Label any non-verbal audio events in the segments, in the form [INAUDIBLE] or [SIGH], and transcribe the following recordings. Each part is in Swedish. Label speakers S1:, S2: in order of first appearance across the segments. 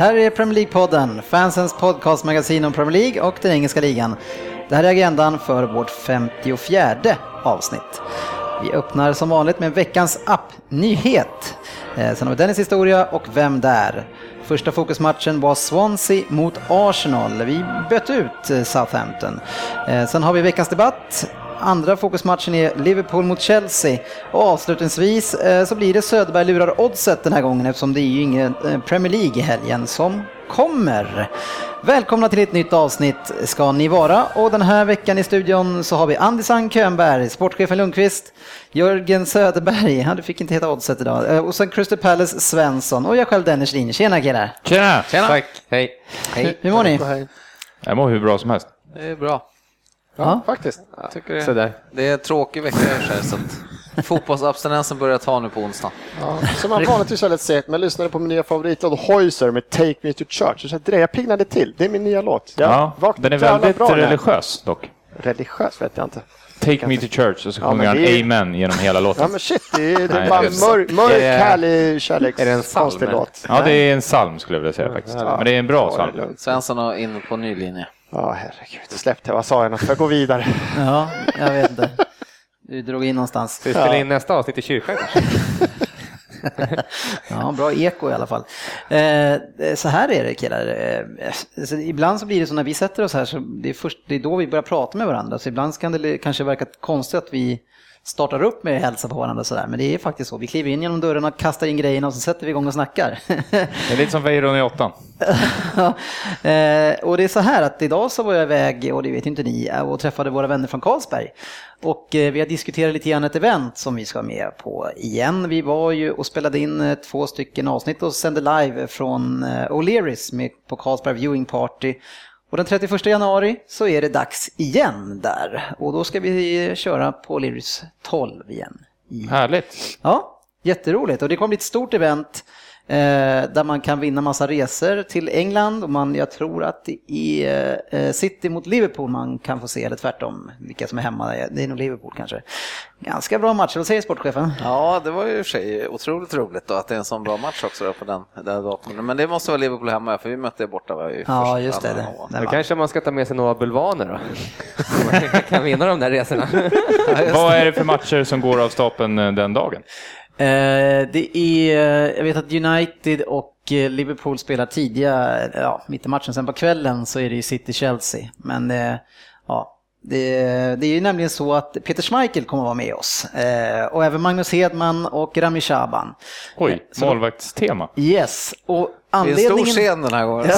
S1: Här är Premier League-podden, fansens podcastmagasin om Premier League och den engelska ligan. Det här är agendan för vårt 54 avsnitt. Vi öppnar som vanligt med veckans app-nyhet. Eh, sen har vi Dennis historia och Vem där? Första fokusmatchen var Swansea mot Arsenal. Vi bytte ut eh, Southampton. Eh, sen har vi veckans debatt. Andra fokusmatchen är Liverpool mot Chelsea. Och avslutningsvis eh, så blir det Söderberg lurar oddset den här gången eftersom det är ju ingen eh, Premier League i helgen som kommer. Välkomna till ett nytt avsnitt ska ni vara och den här veckan i studion så har vi Andisan Könberg, sportchefen Lundqvist, Jörgen Söderberg, han fick inte heta oddset idag, eh, och sen Crystal Palace Svensson och jag själv Dennis Linje. Tjena killar!
S2: Tjena!
S3: Tjena!
S2: Tack, hej.
S1: Hej. Hur mår ni?
S2: Jag mår hur bra som helst.
S3: Det är bra.
S1: Ja.
S4: Faktiskt.
S3: Tycker det,
S2: Sådär.
S3: det är en tråkig vecka sig, så att fotbollsabstinensen börjar ta nu på onsdag.
S4: Ja, som man vanligtvis väldigt segt, men jag lyssnade på min nya favoritlåt Hoiser med Take Me To Church. Så det, jag pignade till. Det är min nya låt. Jag
S2: Ja, den är väldigt
S4: bra
S2: religiös dock.
S4: Religiös vet jag inte.
S2: Take me to church och så
S4: Ja,
S2: sjunger
S4: men
S2: han
S4: är-
S2: amen genom hela
S4: Ja
S2: låten.
S4: men shit, det är, det är bara mörk, mörk
S3: Är det-
S4: härlig kärleks...
S3: är det en psalm.
S2: Ja, det är en psalm skulle jag vilja säga faktiskt. Men det är en bra
S4: Ja,
S2: psalm.
S3: Svensson är inne på ny linje.
S4: Ja, herregud. Släpp det. Vad sa jag? Något? Jag gå vidare? [LAUGHS]
S1: Ja, jag vet inte. Du drog in någonstans.
S5: Ska vi spela in nästa avsnitt i kyrkan? [LAUGHS]
S1: Ja, bra eko i alla fall. Eh, så här är det killar. Eh, så ibland så blir det så när vi sätter oss här så det är, först, det är då vi börjar prata med varandra. Så ibland kan det kanske verka konstigt att vi startar upp med hälsa på varandra och sådär. Men det är faktiskt så. Vi kliver in genom dörren och kastar in grejerna och så sätter vi igång och snackar. [LAUGHS]
S2: Det är lite som Weiron i åttan. [LAUGHS]
S1: Eh, och det är så här att idag så var jag iväg, och det vet inte ni, och träffade våra vänner från Carlsberg. Och eh, vi har diskuterat lite grann ett event som vi ska med på igen. Vi var ju och spelade in eh, två stycken avsnitt och sände live från eh, O'Learys på Carlsberg Viewing Party. Och den 31 januari så är det dags igen där. Och då ska vi köra på O'Learys 12 igen.
S2: Härligt.
S1: Ja, jätteroligt. Och det kommer bli ett stort event där man kan vinna massa resor till England. Och man, jag tror att i eh, City mot Liverpool man kan få se, eller tvärtom, vilka som är hemma. Det är nog Liverpool kanske. Ganska bra match, vad säger sportchefen?
S3: Ja, det var ju i och för sig otroligt roligt då, att det är en sån bra match också då på den, den datumet. Men det måste vara Liverpool hemma, för vi mötte borta. Var ju
S1: Ja, just det. det.
S3: Ja.
S5: Då kanske man ska ta med sig några bulvaner då. Så [LAUGHS] man kan vinna de där resorna.
S2: Vad är det för matcher som går av stapeln eh, den dagen?
S1: Eh, det är, jag vet att United och eh, Liverpool spelar tidiga, ja, mitt i matchen. Sen på kvällen så är det ju City-Chelsea. Men eh, ja, det, det är ju nämligen så att Peter Schmeichel kommer att vara med oss. Eh, och även Magnus Hedman och Rami Shaban.
S2: Oj,
S1: Så-
S2: målvaktstema.
S1: Yes, och
S3: Det är en stor
S1: anledningen...
S3: scen den här gången.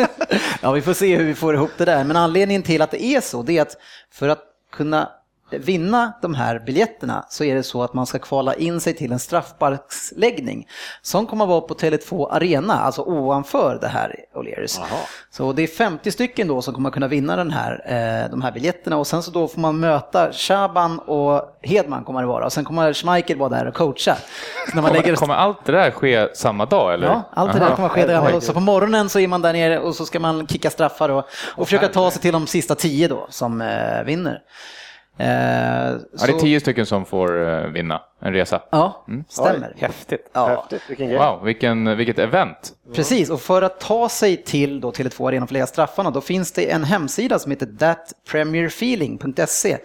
S3: [LAUGHS]
S1: ja, vi får se hur vi får ihop det där. Men anledningen till att det är så, det är att för att kunna vinna de här biljetterna så är det så att man ska kvala in sig till en straffsparksläggning som kommer att vara på Tele2 Arena, alltså ovanför det här O'Learys. Så det är 50 stycken då som kommer kunna vinna den här, eh, de här biljetterna och sen så då får man möta Shaban och Hedman kommer det vara och sen kommer Schmeichel vara där och coacha. Så när man lägger
S2: Kommer, kommer allt det där ske samma dag eller?
S1: Ja, allt det där
S2: Aha.
S1: kommer ske där. Så på morgonen så är man där nere och så ska man kicka straffar och, och försöka ta sig till de sista tio då som eh, vinner. Eh,
S2: Ja, det är
S1: så-
S2: tio stycken som får eh, vinna en resa.
S1: Ja, stämmer.
S5: Häftigt.
S1: Ja,
S4: Häftigt, vilken grej.
S2: Wow, vilken, vilket event.
S1: precis. Och för att ta sig till då Tele2 Arena och få lägga straffarna, då finns det en hemsida som heter thatpremierfeeling.se.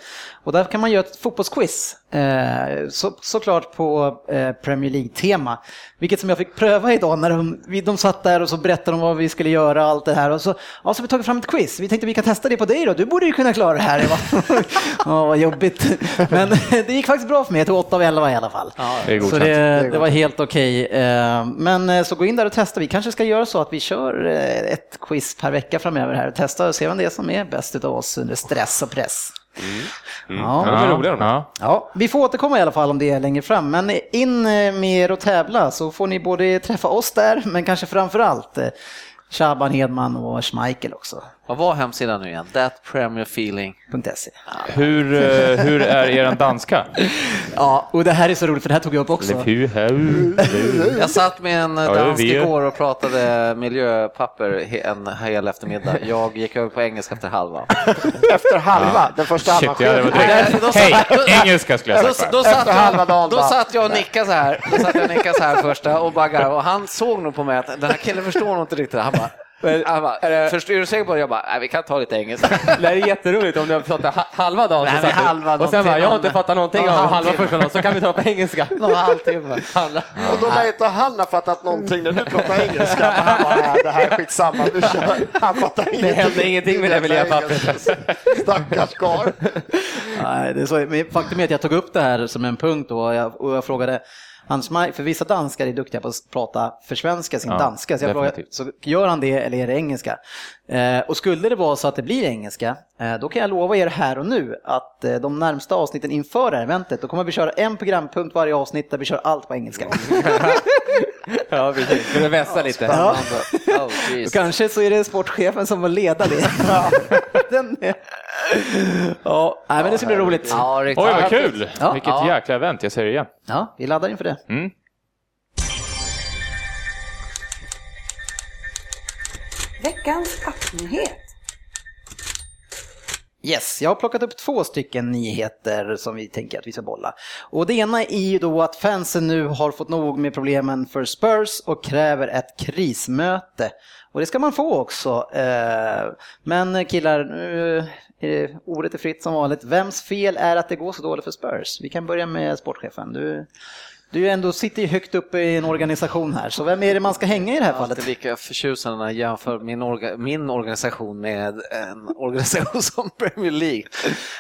S1: Och där kan man göra ett fotbollsquiz, eh, så, såklart på eh, Premier League-tema. Vilket som jag fick pröva idag när de, de satt där och så berättade de vad vi skulle göra och allt det här. Och så, ja, så har vi tagit fram ett quiz. Vi tänkte vi kan testa det på dig då. Du borde ju kunna klara det här. [LAUGHS] Ja, vad jobbigt. Men [LAUGHS] det gick faktiskt bra för mig. Jag tog 8 av 11 i alla fall.
S2: Det är
S1: Så
S2: godkänt.
S1: det, det var helt okej. Eh, Men eh, så gå in där och testa. Vi kanske ska göra så att vi kör eh, ett quiz per vecka framöver här och testa och se vem det är som är bäst av oss under stress och press. Ja.
S5: de är roliga de.
S2: Ja.
S1: Ja, vi får återkomma i alla fall om det längre fram, men in med er och tävla så får ni både träffa oss där, men kanske framför allt Shaban Hedman och Schmeichel också.
S3: Vad var hemsidan nu igen? That Premier Feeling.
S1: .se.
S2: Hur, eh, hur är er danska? [LAUGHS]
S1: Ja, och det här är så roligt för det här tog jag upp också.
S3: Jag satt med en
S2: jag
S3: dansk igår och pratade miljöpapper en hel eftermiddag. Jag gick över på engelska efter halva. [LAUGHS]
S4: Efter halva, den första halvan
S2: Shit, ja, det var
S4: sker.
S2: direkt.
S3: Då sa-
S2: Hej, engelska skulle jag
S3: Då,
S2: sagt.
S3: då,
S4: Efter
S3: satt
S4: halva
S3: jag,
S4: dagen
S3: då satt jag och nickade så här. Då satt jag och nickade så här första och bara och han såg nog på mig att den här killen förstår nog inte riktigt. Han bara, han bara förstår är du säker på det? Jag bara, nej vi kan ta lite engelska. [LAUGHS]
S5: Det är jätteroligt om du har pratat ha- halva dagen.
S3: Nej, men halva
S5: och sen bara, jag har inte fattat någonting
S3: Någon
S5: av halva första dagen, så kan vi ta på engelska. [LAUGHS]
S3: Någon halvtimme.
S4: Och då lär inte han ha fattat någonting när du pratar engelska. Men han bara, "Nej, det här är skitsamma, du kör. Han fattar ingenting.
S5: hände ingenting med det miljöpappret.
S4: Stackars karl.
S1: Nej, det är så, men faktum är att jag tog upp det här som en punkt då, och jag, och jag frågade Hans Maj, för vissa danskar är duktiga på att prata försvenska sin
S2: Ja,
S1: danska, så jag
S2: definitivt.
S1: så gör han det eller är det engelska? Eh, och skulle det vara så att det blir engelska, eh, då kan jag lova er här och nu att eh, de närmsta avsnitten inför det här eventet, då kommer vi köra en programpunkt varje avsnitt där vi kör allt på engelska. [LAUGHS] [LAUGHS]
S5: Ja, precis. För att vässa lite.
S1: Ja.
S3: Oh,
S1: kanske så är det sportchefen som får leda det. Den är... Ja, nej, men det ska bli roligt.
S3: Ja.
S2: Oj, vad kul!
S1: Ja.
S2: Vilket
S3: Ja.
S2: jäkla event, jag säger det igen.
S1: Ja, vi laddar inför det.
S2: Mm.
S6: Veckans appnyhet.
S1: Yes, jag har plockat upp två stycken nyheter som vi tänker att vi ska bolla. Och det ena är ju då att fansen nu har fått nog med problemen för Spurs och kräver ett krismöte. Och det ska man få också. Eh, men killar, nu eh, är ordet är fritt som vanligt. Vems fel är att det går så dåligt för Spurs? Vi kan börja med sportchefen. Du, du ändå sitter ju högt uppe i en organisation här, så vem är det man ska hänga i det här
S3: Jag är
S1: fallet?
S3: lika förtjusande när jag jämför min, orga, min organisation med en [LAUGHS] organisation som Premier League.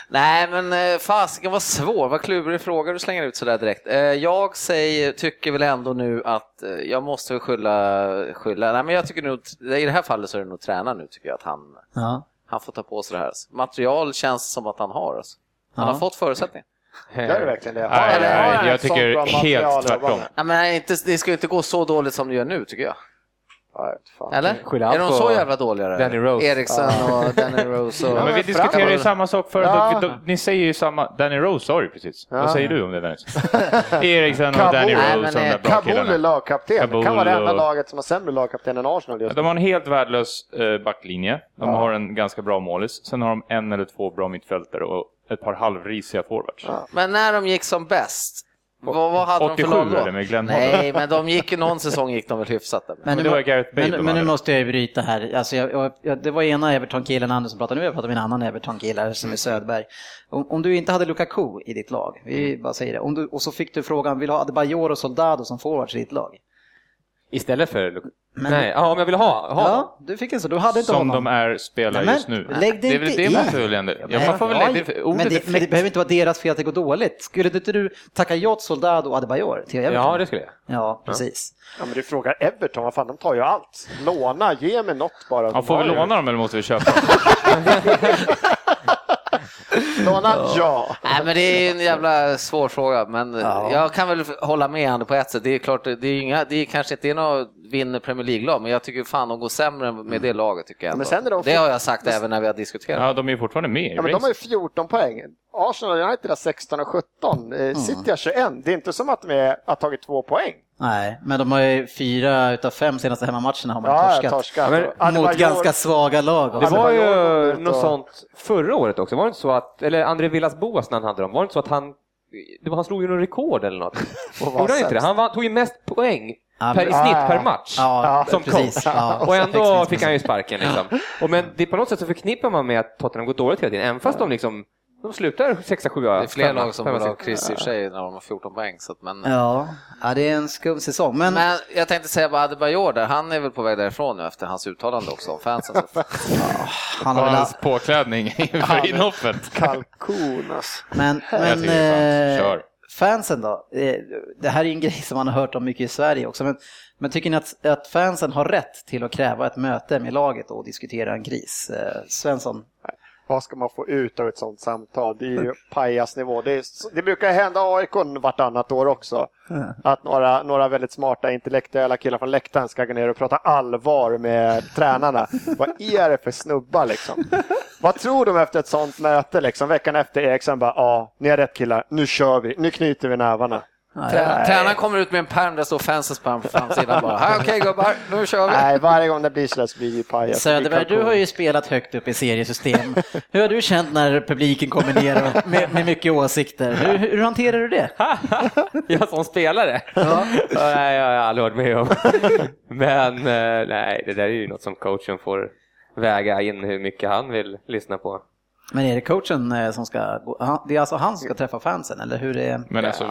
S3: Nej, men eh, fasiken var svår. Vad klurig fråga du slänger ut sådär direkt. Eh, Jag säger, tycker väl ändå nu att eh, jag måste skylla, skylla. Nej, men jag tycker nog, i det här fallet så är det nog tränaren nu tycker jag att han,
S1: Ja.
S3: han får ta på sig det här. Material känns som att han har. Alltså. Han
S1: Ja.
S3: har fått förutsättningar.
S4: Det är det verkligen det.
S2: Nej,
S4: Eller
S2: nej,
S4: har
S2: jag tycker helt tvärtom.
S3: Nej, men inte, det ska ju inte gå så dåligt som det gör nu tycker jag.
S4: Ja, fan.
S3: Eller? Är de så jävla dåliga?
S5: Danny Rose.
S3: Eriksson och Danny Rose. Och...
S2: Ja, men vi
S4: men
S2: diskuterar ju samma sak förut.
S4: Ja.
S2: Ni säger ju samma. Danny Rose sa det precis.
S4: Ja.
S2: Vad säger du om det Dennis? [LAUGHS] Eriksen och
S4: Kabul.
S2: Danny
S3: Nej,
S2: Rose
S3: men,
S2: de
S3: eh,
S2: bra
S4: Kabul är lagkapten. Det kan
S2: Kabul
S4: vara det enda
S2: och-
S4: laget som har sämre lagkapten än Arsenal just
S2: De
S4: nu.
S2: har en helt värdelös eh, backlinje. De
S4: Ja.
S2: har en ganska bra målis. Sen har de en eller två bra mittfältare och ett par halvrisiga forwards.
S3: Men när de gick som bäst, vad, vad hade de
S2: 87
S3: för lag då?
S2: eller med Glenn.
S3: Nej, men de gick ju någon säsong gick de väl hyfsat. Där.
S2: Men det var Gareth Bale
S1: men,
S2: de
S1: men nu måste jag ju bryta här. Alltså jag, jag, jag, det var ena Everton-killen Anders som pratade, nu har jag pratat med en annan Everton-kille som är Söderberg. Om, om du inte hade Lukaku i ditt lag, vi bara säger det, om du, och så fick du frågan, vill du ha Adebayor och Soldado som forwards i ditt lag?
S5: Istället för...
S1: Men-
S5: Nej, ja, om jag vill ha. ha.
S1: Ja, du fick en så, du hade inte
S2: Som
S1: honom.
S2: de är spelar
S1: Nej,
S2: just nu.
S1: men lägg det
S2: det är väl
S1: inte
S2: det
S1: i.
S2: måste väl ändå... Ja, man får väl lägga det.
S1: men,
S2: är
S1: det, men det
S2: fritt.
S1: behöver inte vara deras fel att det går dåligt. Skulle inte du tacka ja till Soldado och Adebayor till Everton?
S5: Ja, det skulle jag.
S1: Ja, precis.
S4: Ja, men du frågar Everton, vad fan, de tar ju allt. Låna, ge mig något bara.
S2: Ja, får vi låna dem eller måste vi köpa? [LAUGHS] [LAUGHS]
S4: Låna, ja.
S3: Nej, men det är en jävla svår fråga, men
S1: Ja.
S3: jag kan väl hålla med Ander på ett sätt. Det är klart, det är, inga, det är kanske inte något vinner Premier League-lag, men jag tycker fan de går sämre med det laget tycker jag. ändå.
S4: Men sen är de-
S3: Det har jag sagt även när vi har diskuterat.
S2: Ja, de är ju fortfarande med i
S4: Ja, men de har ju
S2: racet.
S4: 14 poäng. Arsenal och United har 16 och 17. Eh, City har 21. Det är inte som att de är, har tagit två poäng.
S1: Nej, men de har ju fyra utav fem senaste hemmamatcherna har man
S4: Ja,
S1: torskat.
S4: torskat.
S5: Ja, men
S4: Adebayor-
S1: Mot ganska svaga lag.
S5: Det var ju något
S4: och-
S5: sånt förra året också. Var det inte så att, eller André Villas Boas när han hade dem, var det inte så att han, det var, han slog ju någon rekord eller något? [LAUGHS] Gjorde han inte det? Han var, tog ju mest poäng per, i snitt
S4: Ah.
S5: per match.
S1: Ja,
S5: som
S1: precis.
S5: coach.
S1: Ja, [LAUGHS]
S5: och ändå fick han ju sparken liksom. [LAUGHS] Och men det, på något sätt så förknippar man med att Tottenham går dåligt hela tiden, även fast de liksom, de slutar 6 7
S3: Det är fler lag som vill ha i och för sig när de har 14 poäng. Så att, men,
S1: Ja, ja, det är en skum säsong. Men,
S3: men jag tänkte säga bara Adebayor där, han är väl på väg därifrån nu efter hans uttalande också om fansen. [LAUGHS] Så.
S1: han har väl,
S2: hans påklädning inför inhoppet.
S4: Kalkon alltså.
S1: men, men
S2: fan,
S1: eh,
S2: kör.
S1: fansen då? Eh, Det här är en [LAUGHS] grej som man har hört om mycket i Sverige också. Men, men tycker ni att, att fansen har rätt till att kräva ett möte med laget och diskutera en kris? Eh, Svensson?
S4: Vad ska man få ut av ett sånt samtal? Det är ju [LAUGHS] pajasnivå. Det, är, det brukar hända AIK vartannat år också. [LAUGHS] Att några, några väldigt smarta intellektuella killar från läktaren ska gå ner och prata allvar med tränarna. [LAUGHS] vad är det för snubbar liksom? Vad tror de efter ett sånt möte liksom? Veckan efter Eriksson bara, ja, ni har rätt killar, nu kör vi, nu knyter vi nävarna.
S3: Trä- Tränaren kommer ut med en pärm där står fansens pärm på framsidan bara. "Ja, Okej gubbar, nu kör vi.
S4: Nej, varje gång det blir så där så blir det ju pajas.
S1: Söderberg, du har ju spelat högt upp i seriesystem. Hur har du känt när publiken kommer ner med, med mycket åsikter? Hur, hur hanterar du det? [LAUGHS]
S5: Jag som spelare? Ja. Nej, jag har aldrig varit med om. [LAUGHS] Men eh, nej, det där är ju något som coachen får väga in hur mycket han vill lyssna på.
S1: Men är det coachen eh, som ska, gå- det är alltså han som ska träffa fansen eller hur är
S2: Men alltså,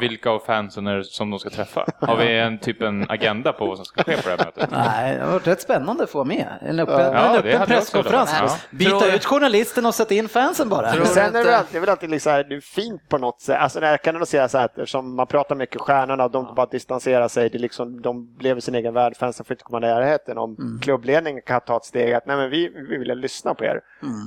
S2: vilka av fansen är det som de ska träffa? Har vi en typ en agenda på vad som ska ske på det här mötet?
S1: Nej, det har varit rätt spännande att få med. En öppen,
S2: Ja,
S1: en öppen presskonferens.
S2: Ja.
S1: Byta
S3: Tror-
S1: ut journalisten och sätta in fansen bara.
S3: Tror-
S4: sen är det alltid, det är väl alltid liksom här, det är fint på något sätt. Alltså, jag kan ändå säga så här, att eftersom man pratar mycket stjärnorna och de bara distanserar sig. Det liksom, de lever sin egen värld, fansen får inte komma närheten. Om klubbledningen kan ta ett steg att nej, men vi, vi vill lyssna på er.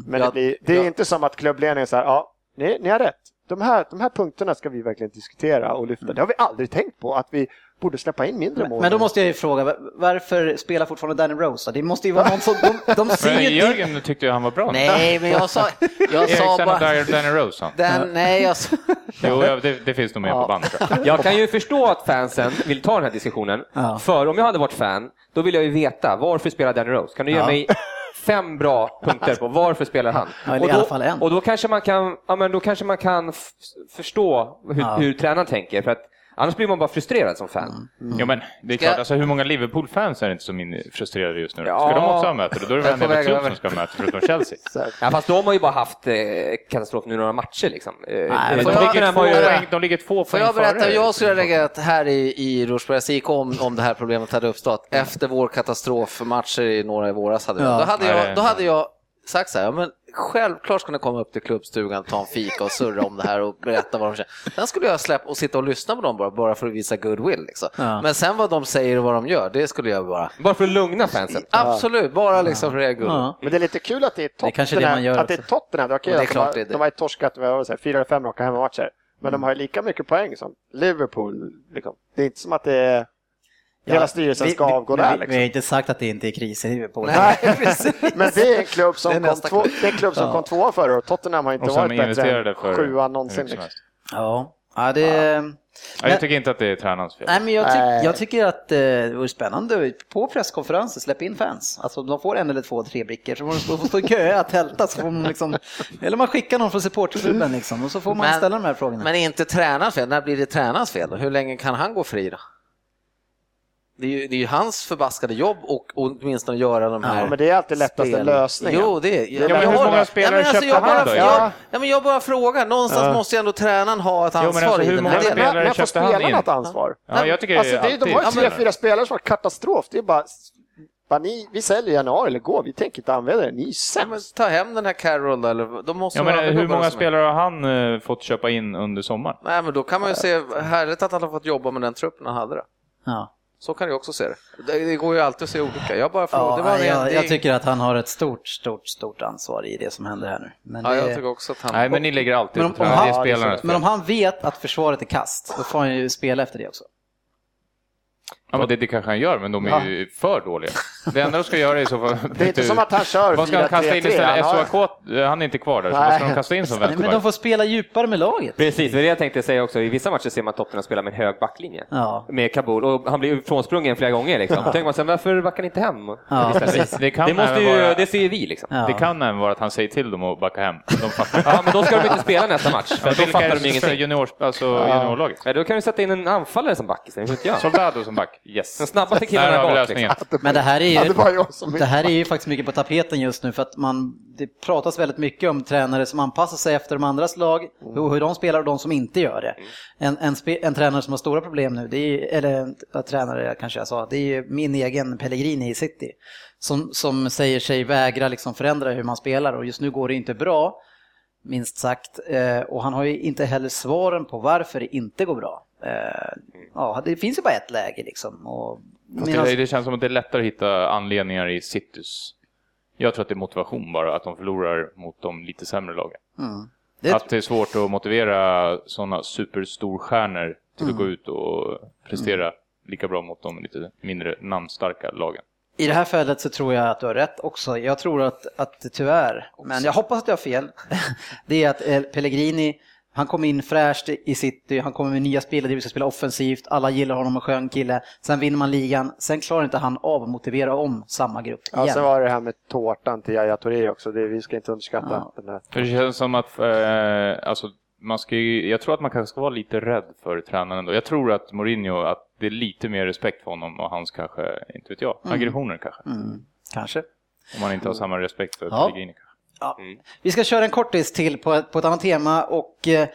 S4: Men
S3: Ja,
S4: det, blir, det är
S3: ja.
S4: inte som att klubbledningen säger ja, ni, ni har rätt. De här, de här punkterna ska vi verkligen diskutera och lyfta. Det har vi aldrig tänkt på, att vi borde släppa in mindre mål.
S1: Men då måste jag ju fråga, va- varför spelar fortfarande Danny Rose? Det måste ju vara någon som, de, de [LAUGHS] ser
S2: Men
S1: ju...
S2: Jörgen tyckte ju han var bra.
S3: Nej, men jag sa, jag sa bara...
S2: Danny Rose han.
S3: Den, nej, jag sa...
S2: Jo, ja, det, det finns nog med på band. tror jag.
S5: Jag kan ju förstå att fansen vill ta den här diskussionen.
S1: Ja.
S5: För om jag hade varit fan, då vill jag ju veta varför spelar Danny Rose? Kan du ge
S1: Ja.
S5: mig fem bra punkter på varför spelar han?
S1: Ja, i
S5: och, då,
S1: alla fall en.
S5: och då kanske man kan, ja, men då kanske man kan förstå hur,
S1: Ja.
S5: hur tränaren tänker. För att annars blir man bara frustrerad som fan.
S2: Jo, men det är klart, alltså, hur många Liverpool-fans är det inte som är frustrerade just nu? Ska
S5: Ja.
S2: de också ha möte? Då är det väl en
S5: får väga
S2: klubb som ska ha möte, förutom Chelsea. [LAUGHS]
S5: Ja, fast de har ju bara haft eh, katastrof nu några matcher liksom. Eh,
S1: men
S2: De
S3: får
S2: ligger, två poäng, de ligger två
S3: Får
S2: poäng
S3: jag berätta hur jag skulle ha reagerat här i, i Rosbergs IK om, om det här problemet hade uppstått efter vår katastrofmatcher i några i våras. Hade jag.
S1: Ja.
S3: Då, hade
S2: Nej.
S3: jag, då hade jag sagt så här, ja, men självklart ska ni komma upp till klubbstugan, ta en fika och surra om det här och berätta vad de känner. Sen skulle jag släppa och sitta och lyssna på dem bara, bara för att visa goodwill. Liksom.
S1: Ja.
S3: Men sen vad de säger och vad de gör, det skulle jag bara...
S5: Bara för att lugna fansen.
S3: Absolut, bara liksom för det.
S1: Ja.
S4: Men det är lite kul att det är
S1: Det
S4: Tottenham. att det är. Tottenham. Det är okej
S3: Och det är
S4: att de,
S3: klart
S4: har, de har ju torskat fyra eller fem raka hemmamatcher. Men de har ju lika mycket poäng som Liverpool. Liksom. Det är inte som att det är hela styrelsen
S1: vi-
S4: ska
S1: vi-
S4: avgå
S1: men
S4: där.
S1: vi, vi har
S4: Liksom.
S1: inte sagt att det inte är kris i Liverpool.
S3: Nej. [LAUGHS] [LAUGHS]
S4: Men det är en klubb som,
S3: Det är
S4: kom, två, det är en klubb som
S1: Ja.
S4: kom tvåa förra året. Tottenham har inte varit bättre än
S2: för
S4: sjua någonsin. Liksom.
S1: Ja, ja det...
S2: Ja, jag tycker inte att det är tränarens fel.
S1: Nej, men jag, tyck,
S4: Nej.
S1: jag tycker att eh, det vore spännande på presskonferenser, släpp in fans. Alltså de får en eller två, tre brickor, så får de stå i kö att tälta, så får man liksom, [LAUGHS] eller man skickar någon från supporterklubben liksom, och så får man
S3: Men-
S1: ställa de här frågorna.
S3: Men är inte tränarens fel? När blir det tränarens fel? Hur länge kan han gå fri då? Det är ju, det är ju hans förbaskade jobb och och åtminstone göra de här
S4: Ja, men det är alltid lättaste
S3: spel-
S4: lösningen.
S3: Jo, det är...
S4: Ja, men
S3: jag
S2: hur många spelare
S3: men alltså,
S2: köpte han
S3: bara,
S2: då?
S3: Jag,
S4: Ja.
S3: ja, men jag bara frågar, någonstans måste ju ändå tränaren ha ett
S2: Jo, men
S3: ansvar
S2: alltså,
S3: i
S2: hur
S3: den
S2: många
S3: här delen.
S2: spelare
S4: Men, men får
S2: köpte han
S4: spelarna
S2: in?
S4: ett ansvar?
S2: Ja, jag tycker
S4: Alltså,
S2: det
S4: de har ju tre, fyra spelare som har katastrof. Det är bara, bara ni, vi säljer i januari eller går, vi tänker inte använda det. Ni är
S3: Ja, men
S4: sämst.
S3: ta hem den här Carroll då, eller då måste
S2: Ja, men,
S3: andra
S2: hur många spelare har han eh, fått köpa in under sommaren?
S3: Nej, men då kan man ju se, härligt att han har fått jobba med den truppen han hade det.
S1: Ja.
S3: Så kan jag också se det. Det, går ju alltid att se olika. Jag bara frågar.
S1: Ja, jag,
S3: det-
S1: jag tycker att han har ett stort, stort, stort ansvar i det som händer här nu. Men,
S3: Ja,
S1: det,
S3: jag tycker också att han...
S2: Nej, men ni lägger alltid
S1: Men om- om han-
S2: Det är spelarnas
S1: men om han vet att försvaret är kast, då får han ju spela efter det också.
S2: Ja, men det, det kanske han gör, men de är ju för dåliga. Det enda de ska göra är så fall... [LAUGHS]
S4: Det är inte som att han kör
S2: Vad ska han kasta in
S4: 4-3-3,
S2: istället? SOAK, eh, han är inte kvar där, så vad ska de kasta in som
S1: Nej, men de
S2: vänsterback?
S1: får spela djupare med laget.
S5: Precis, det är det jag tänkte säga också. I vissa matcher ser man Tottenham spela med en hög backlinje.
S1: Ja.
S5: Med Kabul, och han blir ju frånsprungen flera gånger. Liksom. Då tänker man sig, varför backar ni inte hem?
S1: Ja, precis.
S2: Det kan
S5: Det, måste
S2: även
S5: ju,
S2: vara-
S5: det ser ju vi liksom.
S1: Ja.
S2: Det kan även vara att han säger till dem att backa hem. De fattar.
S5: Ja, men då ska de inte spela nästa match, för då
S2: Vilka är
S5: fattar de ingenting.
S2: junior, alltså juniorlaget?
S5: Ja, då kan du sätta in en anfallare som back istället, inte jag.
S2: Soldado som back, yes.
S5: Den snabbaste killen är bak. Liksom.
S1: Men det här är
S4: Ja,
S1: ju,
S4: det
S1: här är ju faktiskt mycket på tapeten just nu för att man, det pratas väldigt mycket om tränare som anpassar sig efter de andras lag, hur, hur de spelar och de som inte gör det. En, en, spe, en tränare som har stora problem nu, det är eller en tränare kanske jag sa, det är ju min egen Pellegrini i City. Som, som säger sig vägra liksom förändra hur man spelar och just nu går det inte bra, minst sagt. Eh, och han har ju inte heller svaren på varför det inte går bra. Eh, ja, det finns ju bara ett läge liksom. Och, medan-
S2: det, det känns som att det är lättare att hitta anledningar i Citus Jag tror att det är motivation bara, att de förlorar mot de lite sämre lagen.
S1: Mm. Det,
S2: Att det är svårt att motivera sådana superstorstjärnor till att gå ut och prestera lika bra mot de lite mindre namnstarka lagen.
S1: I det här fallet så tror jag att du har rätt också. Jag tror att, att tyvärr, men jag hoppas att jag har fel, [LAUGHS] det är att eh, Pellegrini, han kom in fräscht i City, han kommer med nya spelare, vi ska spela offensivt, alla gillar honom, en skön kille. Sen vinner man ligan, sen klarar inte han av att motivera om samma grupp
S4: Ja,
S1: igen.
S4: sen var det här med tårtan till Yahya Touré också. Det, vi ska inte underskatta
S1: Ja.
S4: den här.
S2: För det känns som att, eh, alltså, man ska ju, jag tror att man kanske ska vara lite rädd för tränaren ändå. Jag tror att Mourinho, att det är lite mer respekt för honom och hans kanske, inte vet jag, aggressioner kanske.
S1: Mm, kanske.
S2: Om man inte har samma respekt för
S1: Ja.
S2: Pellegrini kanske.
S1: Ja. Vi ska köra en kortis till på ett, på ett annat tema och eh,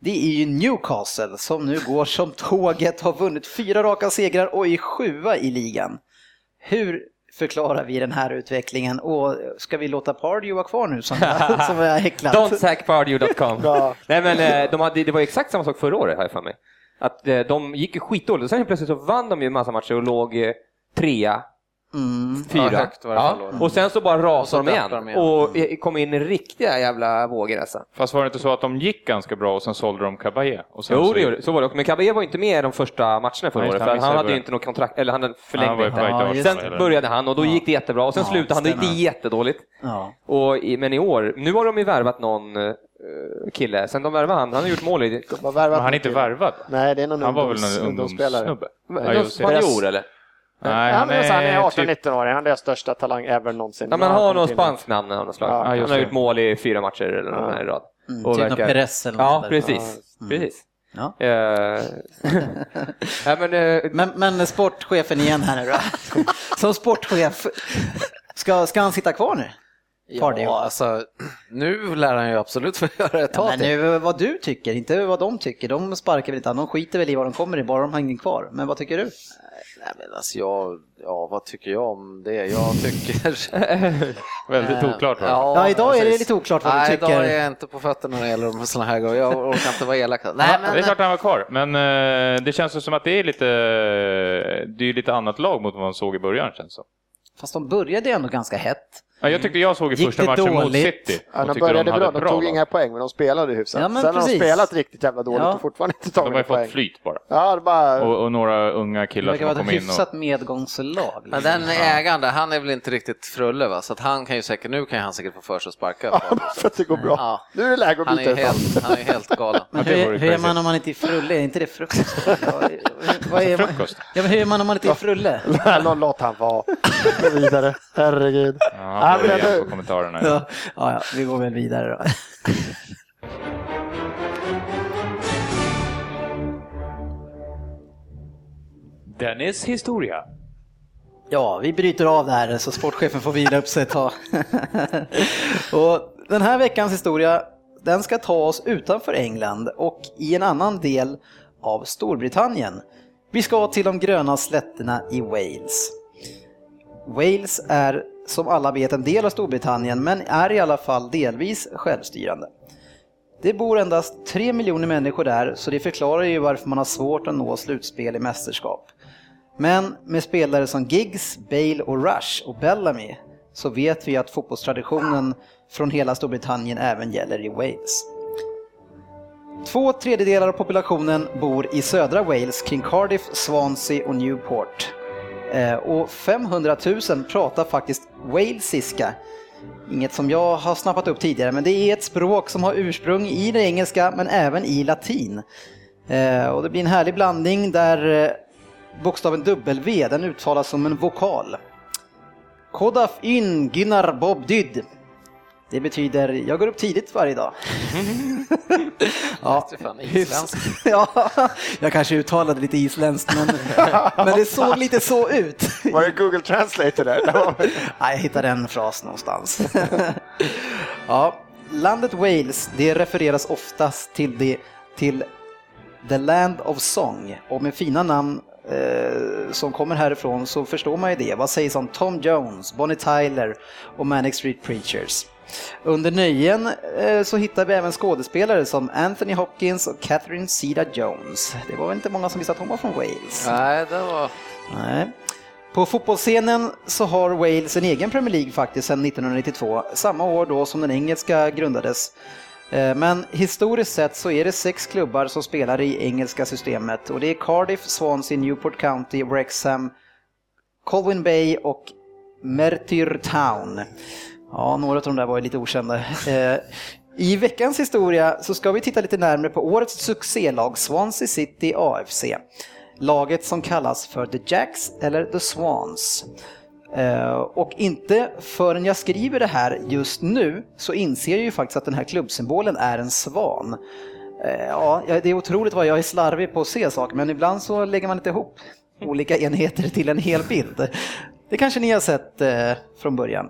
S1: det är ju Newcastle som nu går som [LAUGHS] tåget, har vunnit fyra raka segrar och är sjua i ligan. Hur förklarar vi den här utvecklingen och ska vi låta Pardew vara kvar nu som, [LAUGHS] som jag har häcklat?
S5: Don'tsackpardew.com. [LAUGHS] Nej men eh, de hade, det var exakt samma sak förra året har jag för mig. Att eh, de gick ju skitdåligt och sen plötsligt så vann de ju en massa matcher och låg trea,
S1: Mm.
S5: fyra.
S3: Ja, högt var det förra året.
S5: Och sen så bara rasade de igen
S3: de igen.
S5: och eh, kom in i riktiga jävla vågor alltså.
S2: Fast var det inte så att de gick ganska bra och sen sålde de Caballé? Och sen
S5: Jo,
S2: så,
S5: det gjorde det. så var det. Men Caballé var ju inte med de första matcherna förra året,
S2: han
S5: för han hade ju inte något kontrakt, eller han
S2: väg
S1: Ja,
S5: Sen
S2: hela-
S5: började han och då gick det jättebra och sen
S1: Ja,
S5: slutade han, då gick det jättedåligt.
S1: Ja.
S5: Och, i- men i år, nu har de ju värvat någon eh, kille, sen de värvade han, han har gjort mål i...
S2: Men han är inte värvad?
S4: Nej, det är någon
S2: Han var väl
S4: ungdoms,
S2: en
S4: ungdomsspelare.
S2: ungdomssnubbe? Ja,
S5: Någon
S2: det.
S5: spanjor eller?
S2: Nej,
S4: han,
S2: han
S4: är, han är
S2: är
S4: 18
S2: typ
S4: 19 år han är deras största talang ever någonsin.
S5: Ja, men han har något spanskt namn av något slag.
S4: Ja,
S5: han har gjort mål i fyra matcher eller här i rad.
S1: Mm,
S5: Och
S1: typ
S5: verkar-
S1: Perez eller något
S5: Ja,
S1: där.
S5: precis. precis.
S1: Ja.
S5: Eh, [LAUGHS] ja, men, eh,
S1: Men, men sportchefen igen här nu då. [LAUGHS] Som sportchef, ska, ska han sitta kvar nu?
S3: Ja, alltså, nu lär han ju absolut få göra ett
S1: Ja,
S3: tag
S1: men nu vad du tycker, inte vad de tycker. De sparkar väl inte, de skiter väl i vad de kommer i, bara de hänger kvar. Men vad tycker du?
S3: Nej, men alltså, jag, ja, vad tycker jag om det? Jag [LAUGHS] tycker... [LAUGHS]
S2: Väldigt oklart. va?
S1: Ja, idag är det lite oklart vad du
S3: Nej,
S1: tycker.
S3: idag är jag inte på fötterna när det gäller sådana här grejer. Jag orkar inte vara elak. Nej,
S2: Ja,
S3: men,
S2: det är klart han var kvar, men eh, det känns ju som att det är lite, det är ju lite annat lag mot vad man såg i början känns det.
S1: Fast de började ändå ganska hett.
S2: Ja, jag tyckte jag såg i
S1: Gick
S2: första
S1: det
S2: matchen mot
S1: dåligt?
S2: City.
S4: Ja, de började
S2: hade
S4: bra, de tog inga poäng men de spelade hyfsat.
S1: Ja, men
S4: Sen har de
S1: precis.
S4: spelat riktigt jävla dåligt
S1: Ja.
S4: och fortfarande inte
S2: De har ju
S4: tagit poäng.
S2: fått flyt bara.
S4: Ja, det bara...
S2: Och, och några unga
S1: Det
S2: killar
S1: verkar
S2: som har
S1: vara ett
S2: in
S1: hyfsat
S2: och...
S1: medgångslag.
S3: men den ägaren där, han är väl inte riktigt frulle va? Så att han kan ju säkert, nu kan ju han säkert få för sig att sparka. [LAUGHS]
S4: för att det går bra.
S3: Ja.
S4: Nu är det läge att
S3: Han
S4: byta
S3: är ju
S4: ut
S3: helt, han är ju helt galen.
S1: Men
S2: Ja, det
S1: hur,
S2: vore
S1: hur är
S2: crazy.
S1: man om man inte är frulle? Är inte det frukost? [LAUGHS] Ja, vad är man?
S2: Frukost?
S1: Ja, men hur är man om man inte är frulle?
S4: Låt- [LAUGHS] Låt han vara. Gå vidare. Herregud.
S2: Ja, han
S4: det-
S2: på kommentarerna.
S1: Ja, ja, ja, vi går väl vidare då.
S2: Dennis historia.
S1: Ja, vi bryter av det här så sportchefen får vila upp sig ett tag. [LAUGHS] och den här veckans historia, den ska ta oss utanför England och i en annan del av Storbritannien. Vi ska till de gröna slätterna i Wales. Wales är som alla vet en del av Storbritannien men är i alla fall delvis självstyrande. Det bor endast 3 miljoner människor där så det förklarar ju varför man har svårt att nå slutspel i mästerskap. Men med spelare som Giggs, Bale och Rush och Bellamy så vet vi att fotbollstraditionen från hela Storbritannien även gäller i Wales. Två tredjedelar av populationen bor i södra Wales kring Cardiff, Swansea och Newport. Eh, och 500 000 pratar faktiskt walesiska. Inget som jag har snappat upp tidigare, men det är ett språk som har ursprung i det engelska men även i latin. Eh, och det blir en härlig blandning där eh, bokstaven W den uttalas som en vokal. Kodaf in Gunnar Bob Dyd. Det betyder jag går upp tidigt varje dag. [LAUGHS] ja, [LAUGHS] ja, jag kanske uttalade lite isländskt men, [LAUGHS] men det såg lite så ut.
S4: Var det Google Translator där?
S1: Nej, jag hittade en fras någonstans. ja, landet Wales, det refereras oftast till, det, till The Land of Song och med fina namn eh, som kommer härifrån så förstår man ju det. Vad sägs om Tom Jones, Bonnie Tyler och Manic Street Preachers? Under nöjen eh, så hittar vi även skådespelare som Anthony Hopkins och Catherine Zeta-Jones. Det var väl inte många som visste att hon var från Wales?
S3: Nej, det var...
S1: Nej. På fotbollsscenen så har Wales en egen Premier League faktiskt sedan 1992, samma år då som den engelska grundades. Eh, Men historiskt sett så är det sex klubbar som spelar i engelska systemet och det är Cardiff, Swansea, Newport County, Wrexham, Colwyn Bay och Merthyr Town. Ja, några av de där var ju lite okända. Eh, I veckans historia så ska vi titta lite närmare på årets succélag Swansea City AFC. Laget som kallas för The Jacks eller The Swans. Eh, och inte förrän jag skriver det här just nu så inser jag ju faktiskt att den här klubbsymbolen är en svan. Eh, ja, det är otroligt vad jag är slarvig på att se saker, men ibland så lägger man inte ihop olika enheter till en hel bild. Det kanske ni har sett från början.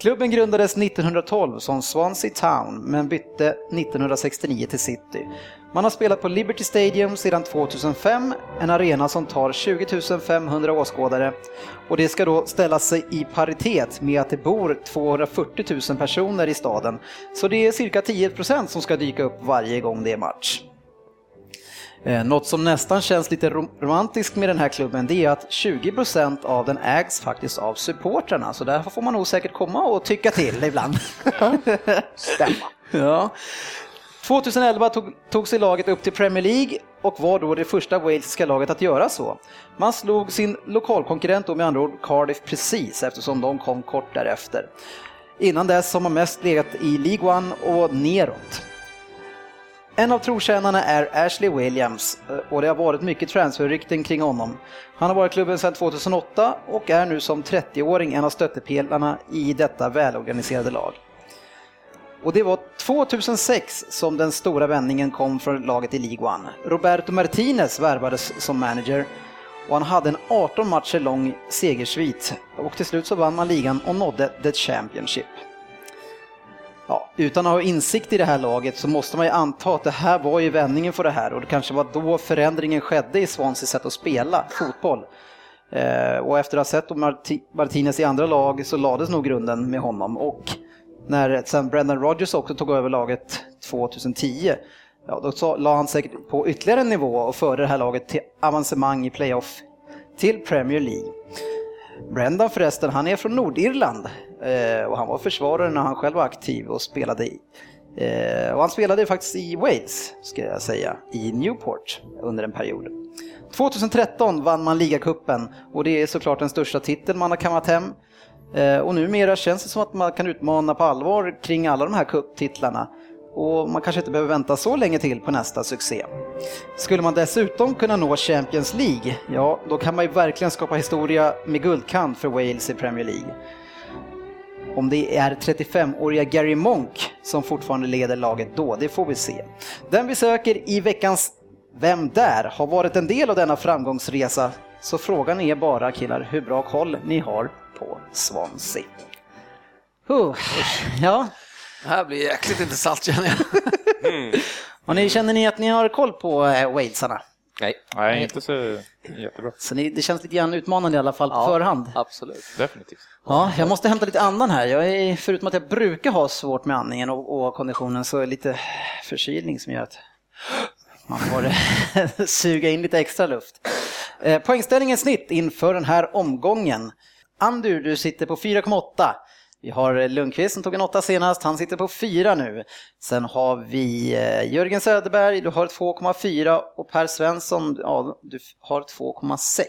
S1: Klubben grundades 1912 som Swansea Town men bytte 1969 till City. Man har spelat på Liberty Stadium sedan 2005, en arena som tar 20 500 åskådare. Och det ska då ställa sig i paritet med att det bor 240 000 personer i staden. Så det är cirka 10% som ska dyka upp varje gång det är match. Eh, Något som nästan känns lite rom- romantiskt med den här klubben det är att 20% av den ägs faktiskt av supportrarna så där får man nog säkert komma och tycka till ibland. [LAUGHS]
S4: Stämma.
S1: ja. 2011 tog, tog sig laget upp till Premier League och var då det första walesiska laget att göra så. Man slog sin lokalkonkurrent då med andra ord Cardiff precis eftersom de kom kort därefter. Innan dess har man mest legat i League One och neråt. En av trotjänarna är Ashley Williams eh, och det har varit mycket transferrykten kring honom. Han har varit i klubben sedan 2008 och är nu som 30-åring en av stöttepelarna i detta välorganiserade lag. Och det var 2006 som den stora vändningen kom från laget i League One. Roberto Martinez värvades som manager och han hade en 18 matcher lång segersvit och till slut så vann man ligan och nådde the Championship. Ja, utan att ha insikt i det här laget så måste man ju anta att det här var ju vändningen för det här och det kanske var då förändringen skedde i Swanseas sätt att spela fotboll. Eh, och efter att ha sett Marti- Martinez i andra lag så lades nog grunden med honom och när sen Brendan Rodgers också tog över laget 2010 Ja, då så la han säkert på ytterligare en nivå och förde det här laget till avancemang i playoff till Premier League. Brendan förresten, han är från Nordirland Eh, och han var försvarare när han själv var aktiv och spelade i. Eh, och han spelade faktiskt i Wales, ska jag säga, i Newport under en period. 2013 vann man ligacupen och det är såklart den största titeln man har kammat hem. Eh, och numera känns det som att man kan utmana på allvar kring alla de här cuptitlarna. Och man kanske inte behöver vänta så länge till på nästa succé. Skulle man dessutom kunna nå Champions League, ja då kan man ju verkligen skapa historia med guldkant för Wales i Premier League. Om det är 35-åriga Gary Monk som fortfarande leder laget då, det får vi se. Den vi söker i veckans Vem där? har varit en del av denna framgångsresa, så frågan är bara killar hur bra koll ni har på Swansea. Huh. Ja,
S3: Det här blir jäkligt intressant känner jag. [LAUGHS]
S1: och ni, känner ni att ni har koll på eh, Walesarna?
S5: Nej,
S2: Nej, inte så jättebra.
S1: Så ni, det känns lite grann utmanande i alla fall på
S3: Ja.
S1: förhand.
S3: Absolut.
S2: Definitivt.
S1: Ja, jag måste hämta lite andan här. Jag är, förutom att jag brukar ha svårt med andningen och, och konditionen så är det lite förkylning som gör att man får [LAUGHS] suga in lite extra luft. Eh, poängställningen snitt inför den här omgången. Andur, du sitter på 4,8. Vi har Lundqvist som tog en 8 senast, han sitter på 4 nu. Sen har vi eh, Jörgen Söderberg, du har 2,4 och Per Svensson, ja, du har 2,6.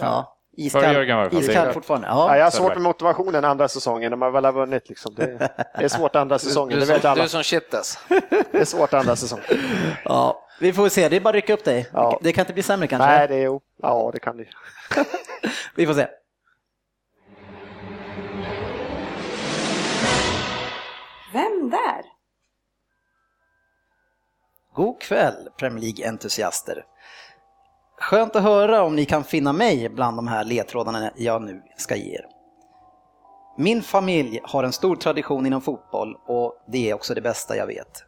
S1: Ja, iskall, iskall fortfarande.
S4: Ja,
S1: Ja.
S4: jag har svårt med motivationen andra säsongen när man väl har vunnit. Liksom. Det, det är svårt andra [LAUGHS] säsongen,
S3: Du,
S4: det vet
S3: som,
S4: alla.
S3: du som shittes. [LAUGHS]
S4: Det är svårt andra säsongen.
S1: Ja, vi får se, det är bara att rycka upp dig.
S4: Ja.
S1: Det kan inte bli sämre kanske?
S4: Nej, det är. Ja, det kan det. [LAUGHS]
S1: Vi får se.
S6: Vem där?
S1: God kväll Premier League-entusiaster. Skönt att höra om ni kan finna mig bland de här ledtrådarna jag nu ska ge er. Min familj har en stor tradition inom fotboll och det är också det bästa jag vet.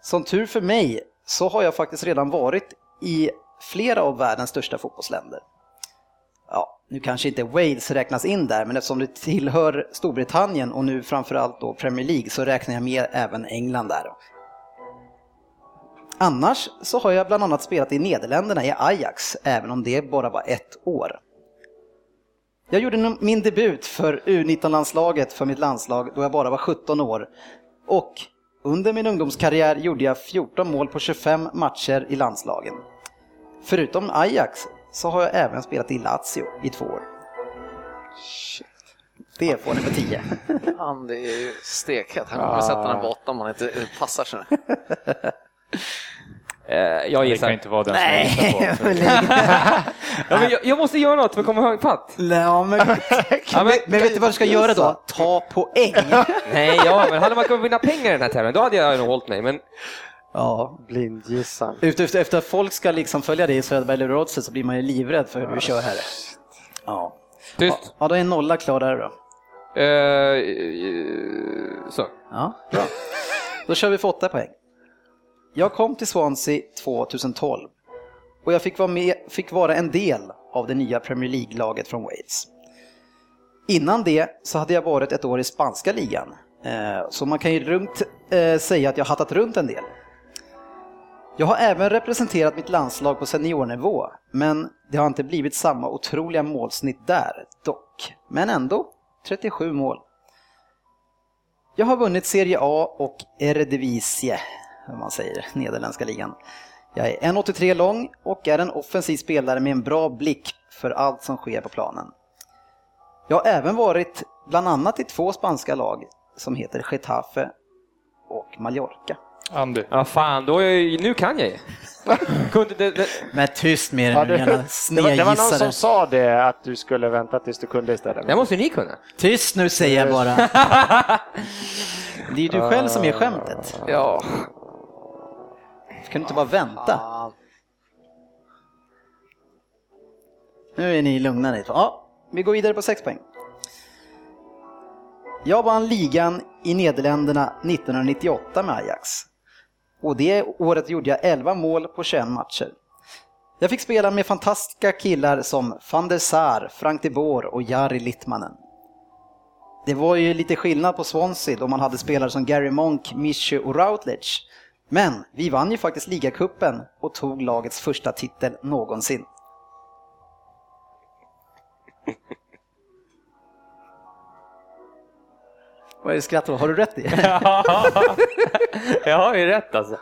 S1: Som tur för mig så har jag faktiskt redan varit i flera av världens största fotbollsländer. Ja, nu kanske inte Wales räknas in där, men eftersom det tillhör Storbritannien och nu framförallt då Premier League så räknar jag med även England där. Annars så har jag bland annat spelat i Nederländerna i Ajax, även om det bara var ett år. Jag gjorde min debut för U19-landslaget för mitt landslag då jag bara var 17 år. Och under min ungdomskarriär gjorde jag 14 mål på 25 matcher i landslagen. Förutom Ajax så har jag även spelat i Lazio i två år. Det får ni på 10. [LAUGHS]
S3: Han, det är ju stekhett. Han kommer sätta den på åtta om han inte passar sig. [LAUGHS]
S5: Eh, jag
S2: Det kan
S5: gissar.
S2: inte vara den
S1: Nej,
S2: som jag gissar på. [LAUGHS]
S5: Ja, men jag, jag måste göra något för att komma ifatt.
S1: Ja, men,
S5: Ja, men,
S1: men vet du vad du ska göra då? Ta poäng.
S5: nej, ja, men hade man kunnat vinna pengar i den här tävlingen, då hade jag nog hållit mig. Men
S1: Ja,
S4: Blindgissar.
S1: Efter, efter, att folk ska liksom följa dig i Söderberg eller Oddset så blir man ju livrädd för hur du kör här. Ja.
S5: tyst.
S1: Ja, då är en nolla klar där då.
S5: Eh, så.
S1: Ja, bra. Då kör vi för åtta poäng. Jag kom till Swansea 2012 och jag fick vara, med, fick vara en del av det nya Premier League-laget från Wales. Innan det så hade jag varit ett år i spanska ligan, eh, så man kan ju runt, eh, säga att jag hattat runt en del. Jag har även representerat mitt landslag på seniornivå, men det har inte blivit samma otroliga målsnitt där, dock. Men ändå 37 mål. Jag har vunnit Serie A och Eredivisie, om man säger, nederländska ligan. Jag är 1,83 lång och är en offensiv spelare med en bra blick för allt som sker på planen. Jag har även varit bland annat i två spanska lag som heter Getafe och Mallorca.
S2: Andy.
S5: Ja, fan, då är jag, nu kan jag ju. [LAUGHS] Kunde det, det,
S1: Men tyst med
S4: Ja, det, det, var, det var någon som sa det, att du skulle vänta tills du kunde istället.
S5: det måste ni kunna.
S1: Tyst nu säger jag bara. [LAUGHS] Det är ju du själv som är skämtet.
S5: Ja.
S1: Kan du inte bara vänta? Nu är ni lugna ni två. Ja, vi går vidare på 6 poäng. Jag vann ligan i Nederländerna 1998 med Ajax. Och det året gjorde jag 11 mål på 21 matcher. Jag fick spela med fantastiska killar som van der Sar, Frank de Boer och Jari Littmanen. Det var ju lite skillnad på Swansea då man hade spelare som Gary Monk, Mischu och Routledge. Men vi vann ju faktiskt ligacupen och tog lagets första titel någonsin. Vad är skrattar? Har du rätt i? [LAUGHS]
S5: jag har ju rätt alltså.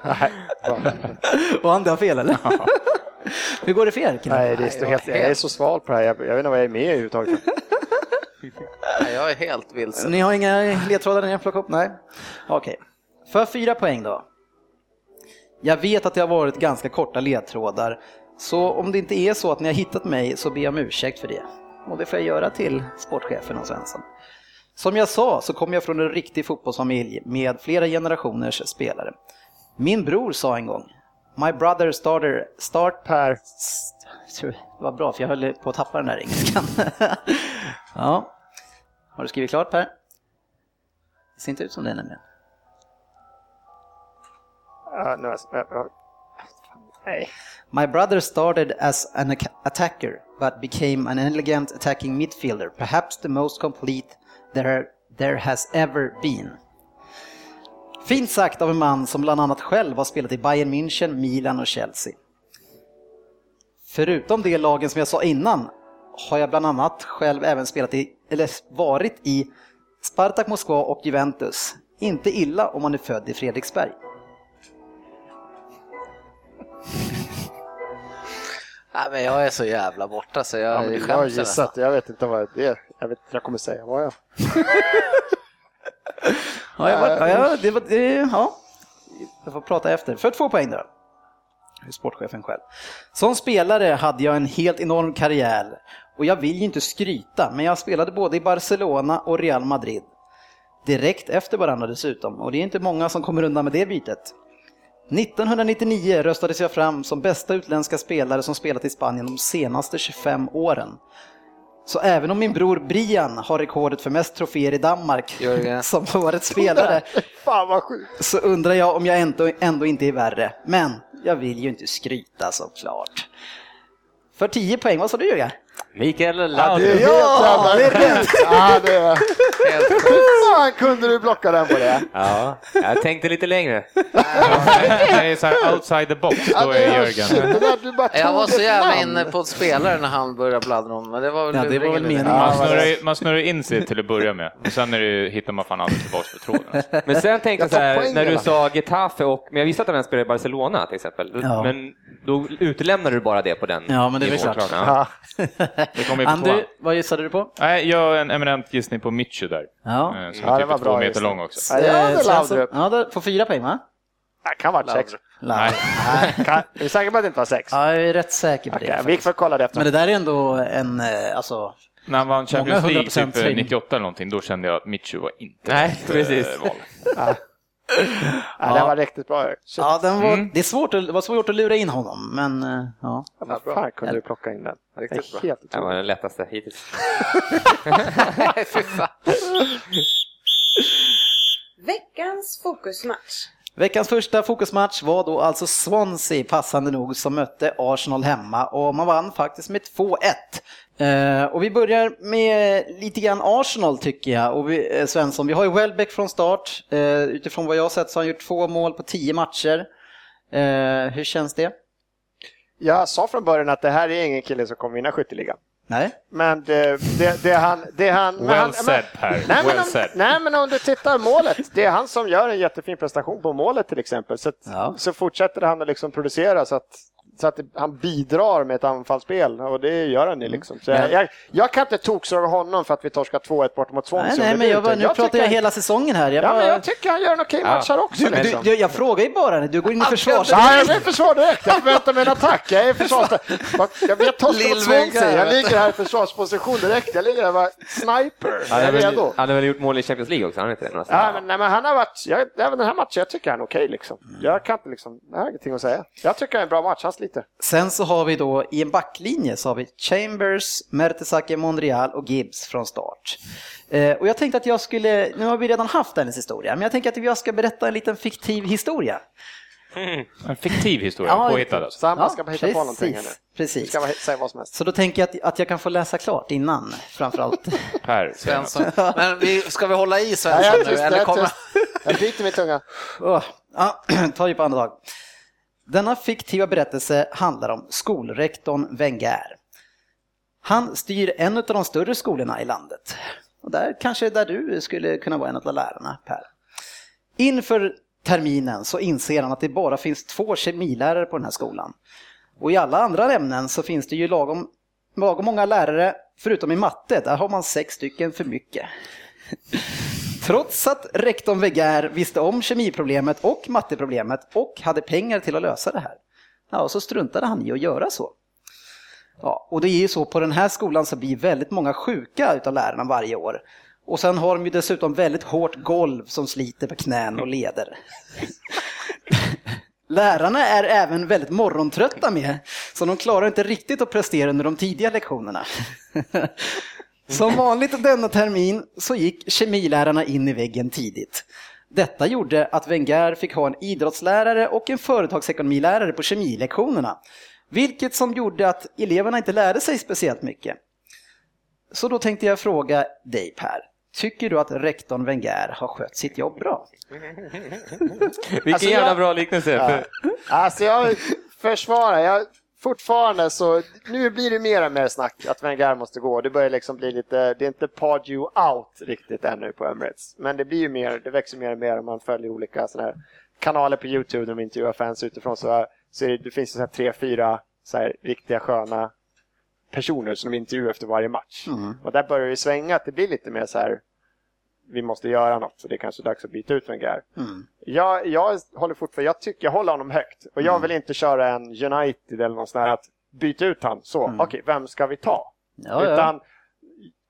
S1: Och han har fel eller? [LAUGHS] Hur går det för er?
S4: Nej, det står helt, jag är så sval på det här. Jag, jag vet inte vad jag är med i överhuvudtaget. [LAUGHS]
S3: Nej, Jag är helt vilsen.
S1: Ni har inga ledtrådar ni har plockat upp? Nej. Okej. För fyra poäng då. Jag vet att det har varit ganska korta ledtrådar, så om det inte är så att ni har hittat mig så ber jag om ursäkt för det. Och det får jag göra till sportchefen och Svensson. Som jag sa så kommer jag från en riktig fotbollsfamilj med flera generationers spelare. Min bror sa en gång, My brother starter, start
S4: Per. [LAUGHS]
S1: det var bra för jag höll på att tappa den där engelskan. [LAUGHS] ja. Har du skrivit klart Per? Det ser inte ut som det nämligen. My brother started as an ac- attacker but became an elegant attacking midfielder, perhaps the most complete there, there has ever been. Fint sagt av en man som bland annat själv har spelat i Bayern München, Milan och Chelsea. Förutom de lagen som jag sa innan har jag bland annat själv även spelat i, eller varit i Spartak Moskva och Juventus. Inte illa om man är född i Fredriksberg.
S3: Nej, men jag är så jävla borta så jag
S4: Ja, men jag har
S3: skäms nästan.
S4: gissat. Jag vet inte vad det är. Jag vet inte vad jag kommer säga. Vad jag? [LAUGHS]
S1: Ja, jag var, ja, ja, det var, det, ja. Jag får prata efter. För två poäng då. Sportchefen själv. Som spelare hade jag en helt enorm karriär och jag vill ju inte skryta, men jag spelade både i Barcelona och Real Madrid. Direkt efter varandra dessutom, och det är inte många som kommer undan med det bytet. 1999 röstades jag fram som bästa utländska spelare som spelat i Spanien de senaste 25 åren. Så även om min bror Brian har rekordet för mest troféer i Danmark
S3: Jörgen. [LAUGHS]
S1: som årets spelare [LAUGHS]
S4: Fan vad sjukt.
S1: så undrar jag om jag ändå, ändå inte är värre. Men jag vill ju inte skryta såklart. För 10 poäng, vad sa du Jörgen?
S5: Mikael
S4: Ja,
S5: Laudrup.
S4: det är helt jävla
S1: det är rätt.
S4: Ja, det är...
S3: Helt sjukt.
S4: Fan kunde du blocka den på det?
S5: Ja, jag tänkte lite längre. [LAUGHS]
S2: Det är så här outside the box, då är Jörgen.
S3: Jag var så jävla inne på ett spelare när han började bladdra om, men det var väl
S1: Ja, det var väl meningen.
S2: Man snurrar, ju- man snurrar in sig till att börja med, och sen är det, hittar man fan aldrig tillbaka på tråden. Alltså.
S5: Men sen tänkte jag
S4: Jag
S5: så
S4: tar
S5: här,
S4: poäng
S5: när du
S4: hela.
S5: sa Getafe och, men jag visste att han spelade i Barcelona till exempel.
S1: Ja.
S5: Men då utelämnade du bara det på den
S1: Ja, men det är väl
S5: nivån.
S1: klart.
S5: Ja.
S4: Ja.
S2: Det kommer ju på
S1: Andy,
S2: tvåan.
S1: vad gissade du på?
S2: Nej, jag har en eminent gissning på Mitchu där.
S1: Ja.
S2: Eh, Som
S4: Ja,
S2: är
S4: det
S2: typ två
S4: bra
S2: meter lång också.
S4: Ja, det var
S1: Eh,
S4: Laudrup.
S1: Ja, det får fyra poäng va?
S4: Det kan vara sex.
S2: Nej.
S4: Nej, [LAUGHS] kan, är du säker på att det inte var sex?
S1: Ja, jag är rätt säker på det.
S4: vi får kolla det efter.
S1: Men det där är ändå en, eh, alltså,
S2: När han vann Champions League
S1: 100%
S2: typ eh,
S1: höjning.
S2: 98 eller någonting, då kände jag att Mitchu var inte
S5: Nej,
S2: rätt,
S5: precis.
S2: eh, val. [LAUGHS]
S4: ja, det var riktigt bra. Shit.
S1: ja, den var,
S2: Mm.
S1: det är svårt att, det var svårt att lura in honom, men eh, ja.
S4: Vad fan kunde du plocka in den? Det
S5: Riktigt bra.
S4: är helt
S5: Det var den lättaste hittills. [LAUGHS]
S3: Fy fan.
S6: Veckans fokusmatch.
S1: Veckans första fokusmatch var då alltså Swansea, passande nog, som mötte Arsenal hemma och man vann faktiskt med 2-1. Eh, och vi börjar med lite grann Arsenal tycker jag. Och vi, eh, Svensson, vi har ju Welbeck från start. Eh, utifrån vad jag har sett så har han gjort två mål på tio matcher. Eh, hur känns det?
S4: Jag sa från början att det här är ingen kille som kommer vinna skytteligan.
S1: Nej?
S4: Men det, det, det han... Det han men
S2: Well
S4: han,
S2: said Per,
S4: Nej men,
S2: well
S4: om,
S2: said.
S4: nej men om du tittar målet, det är han som gör en jättefin prestation på målet till exempel. Så, att,
S1: Ja.
S4: så fortsätter han att liksom producera så att, så att han bidrar med ett anfallsspel och det gör han ju liksom. Så jag, jag, jag kan inte toksåga honom för att vi torskar 2-1 bort mot Swansea.
S1: Nej, nej men jag, var- nu pratar
S4: tycker
S1: jag hela säsongen här. Jag,
S4: Ja,
S1: bara,
S4: men jag tycker han gör en okej match här också.
S1: du,
S4: liksom.
S1: du, jag frågar ju bara, du går in i försvars...
S4: Ja, jag vill försvara direkt. Jag förväntar mig en attack. Jag är försvars... Jag vet torska mot Swansea. Jag ligger här i försvarsposition direkt. Jag ligger här och bara sniper.
S5: Han
S4: Jag
S5: har
S4: är
S5: väl, han har väl gjort mål i Champions League också, han inte det?
S4: Ja, men, nej, men han har varit, jag, även den här matchen, jag tycker han är okej liksom. Jag kan inte liksom, jag har ingenting att säga. Jag tycker han är en bra match, han sliter.
S1: Sen så har vi då i en backlinje så har vi Chambers, Mertesacker, Monreal och Gibbs från start. Eh, och jag tänkte att jag skulle, nu har vi redan haft hennes historia, men jag tänker att jag ska berätta en liten fiktiv historia. [LAUGHS]
S2: En fiktiv historia,
S1: Ja,
S2: påhittad alltså.
S4: Så han bara ska bara hitta på någonting här nu.
S1: precis, precis.
S4: Ska bara säga vad som helst.
S1: Så då tänker jag att, att jag kan få läsa klart innan, framförallt. [LAUGHS]
S2: Per, [LAUGHS]
S3: Svensson. Men vi, ska vi hålla i
S4: Ja,
S3: Svensson nu? Eller
S4: är
S3: kommer...
S4: Jag biter min tunga.
S1: Åh, ja, [CLEARS THROAT] ta djupa andetag. Denna fiktiva berättelse handlar om skolrektorn Wenger. Han styr en av de större skolorna i landet. Och där kanske där du skulle kunna vara en av lärarna, Per. Inför terminen så inser han att det bara finns två kemilärare på den här skolan. Och i alla andra ämnen så finns det ju lagom, lagom många lärare, förutom i matte, där har man sex stycken för mycket. Trots att rektorn Weger visste om kemiproblemet och matteproblemet och hade pengar till att lösa det här. Ja, så struntade han i att göra så. Ja, och det är ju så på den här skolan så blir väldigt många sjuka utav lärarna varje år. Och sen har de ju dessutom väldigt hårt golv som sliter på knän och leder. [LAUGHS] Lärarna är även väldigt morgontrötta med, så de klarar inte riktigt att prestera under de tidiga lektionerna. [LAUGHS] Som vanligt denna termin så gick kemilärarna in i väggen tidigt. Detta gjorde att Wenger fick ha en idrottslärare och en företagsekonomilärare på kemilektionerna. Vilket som gjorde att eleverna inte lärde sig speciellt mycket. Så då tänkte jag fråga dig Per. Tycker du att rektorn Wenger har skött sitt jobb bra?
S5: Vilken
S4: Alltså,
S5: jävla
S4: jag-
S5: bra liknelse.
S4: Ja. Alltså jag försvarar, jag fortfarande så, nu blir det mer och mer snack att Wenger måste gå. Det börjar liksom bli lite, det är inte Pardew out riktigt ännu på Emirates. Men det blir ju mer, det växer mer och mer om man följer olika sådana här kanaler på YouTube där de intervjuar fans utifrån så, så det, det finns det så här tre, fyra så här riktiga sköna personer som de intervjuar efter varje match. Och där börjar det svänga att det blir lite mer så här vi måste göra något så det är kanske dags att byta ut Wenger. Jag, jag håller fortfarande, jag tycker, jag håller honom högt. Och jag vill inte köra en United eller någon sån här att byta ut han. Så, okej, vem ska vi ta?
S1: Ja, ja.
S4: Utan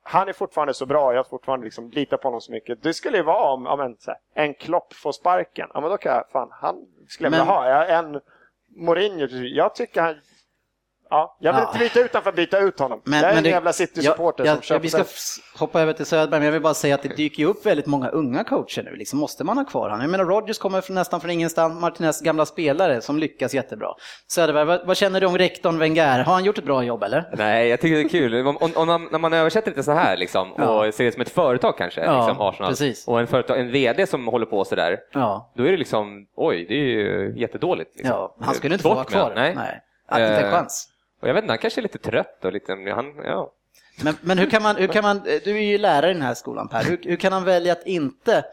S4: han är fortfarande så bra, jag fortfarande liksom litar på honom så mycket. Det skulle ju vara om, ja, men, här, en Klopp får sparken. Ja men då kan jag, fan, han skulle jag
S1: Men-
S4: vilja ha. En Mourinho, jag tycker han Ja, jag vill
S1: Ja.
S4: inte byta ut honom för att byta ut honom.
S1: Men,
S4: jag är
S1: men
S4: en
S1: det-
S4: jävla City-supporter
S1: ja,
S4: som
S1: ja,
S4: köper
S1: Vi ska hoppa över till Söderberg, men jag vill bara säga att det dyker ju upp väldigt många unga coacher nu. Liksom, måste man ha kvar honom? Jag menar, Rodgers kommer från, nästan från ingenstans, Martinez gamla spelare som lyckas jättebra. Söderberg, vad, vad känner du om rektorn Wenger? Har han gjort ett bra jobb eller?
S5: Nej, jag tycker det är kul. Om, om, om, när man översätter det så här liksom,
S1: Ja.
S5: och ser det som ett företag kanske,
S1: Ja,
S5: liksom, Arsenal,
S1: precis.
S5: och en, företag, en VD som håller på sådär,
S1: Ja,
S5: då är det liksom, oj, det är ju jättedåligt. Liksom.
S1: ja han skulle inte få vara kvar.
S5: Nej.
S1: Nej. Inte en
S5: Eh,
S1: chans.
S5: Och jag vet inte, han kanske är lite trött och lite, han, ja.
S1: Men, men hur kan man, hur kan man, du är ju lärare i den här skolan Per, hur, hur kan han välja att inte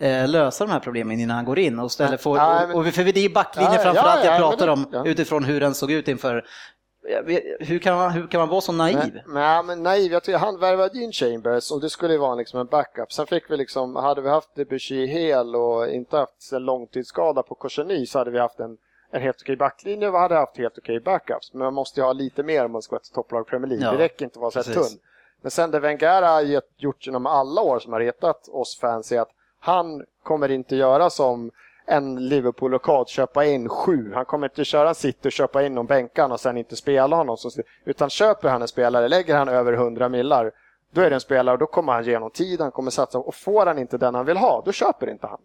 S1: eh, lösa de här problemen innan han går in och
S4: Nej, men-
S1: och, och för det är backlinjen
S4: Ja, ja,
S1: framförallt jag
S4: ja,
S1: pratar
S4: det-
S1: om utifrån hur den såg ut inför, hur kan man, hur kan man vara så naiv?
S4: Nej, nej, men naiv. Jag tycker han värvade in Chambers och det skulle ju vara liksom en backup. Sen fick vi liksom, hade vi haft Debussy hel och inte haft en långtidsskada på Korseny så hade vi haft en, en helt okej backlinje och hade haft helt okej backups. Men man måste ju ha lite mer om man ska vara ett topplag Premier League.
S1: Ja,
S4: det räcker inte att vara så här tunn. Men sen det Wenger har gjort genom alla år som har retat oss fans är att han kommer inte göra som en Liverpool-lockout, köpa in sju. Han kommer inte köra City och köpa in någon bänkan och sen inte spela honom. Utan köper han en spelare, lägger han över 100 millar, då är det en spelare och då kommer han genom tid, han kommer satsa. Och får han inte den han vill ha, då köper inte han.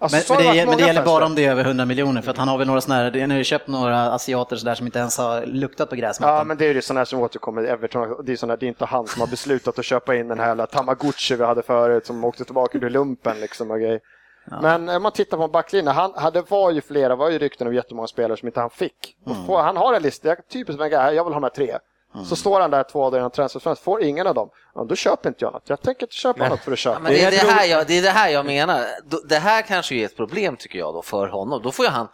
S4: Alltså,
S1: Men, men, det, men det gäller bara om det är över 100 miljoner för att han har väl några sådana här, han har ju köpt några asiater så där som inte ens har luktat på gräsmattan.
S4: Ja, men det är ju sådana här som återkommer i Everton. Det är, såna, det är inte han som har beslutat att köpa in den här jävla Tamagotchi vi hade förut som åkte tillbaka till lumpen liksom och grejer. Men om man tittar på backlinjen, han hade, var ju flera, var ju rykten om jättemånga spelare som inte han fick.
S1: Mm.
S4: han har en lista, jag- typiskt Wenger, jag vill ha de här Så står han där två dagar innan transferfönstret, får ingen av dem, ja, då köper inte jag något. Jag tänker inte köpa något för att köpa.
S3: Ja, men det, är det, här jag, det är det här jag menar. Det här kanske är ett problem tycker jag då för honom. Då får ju han,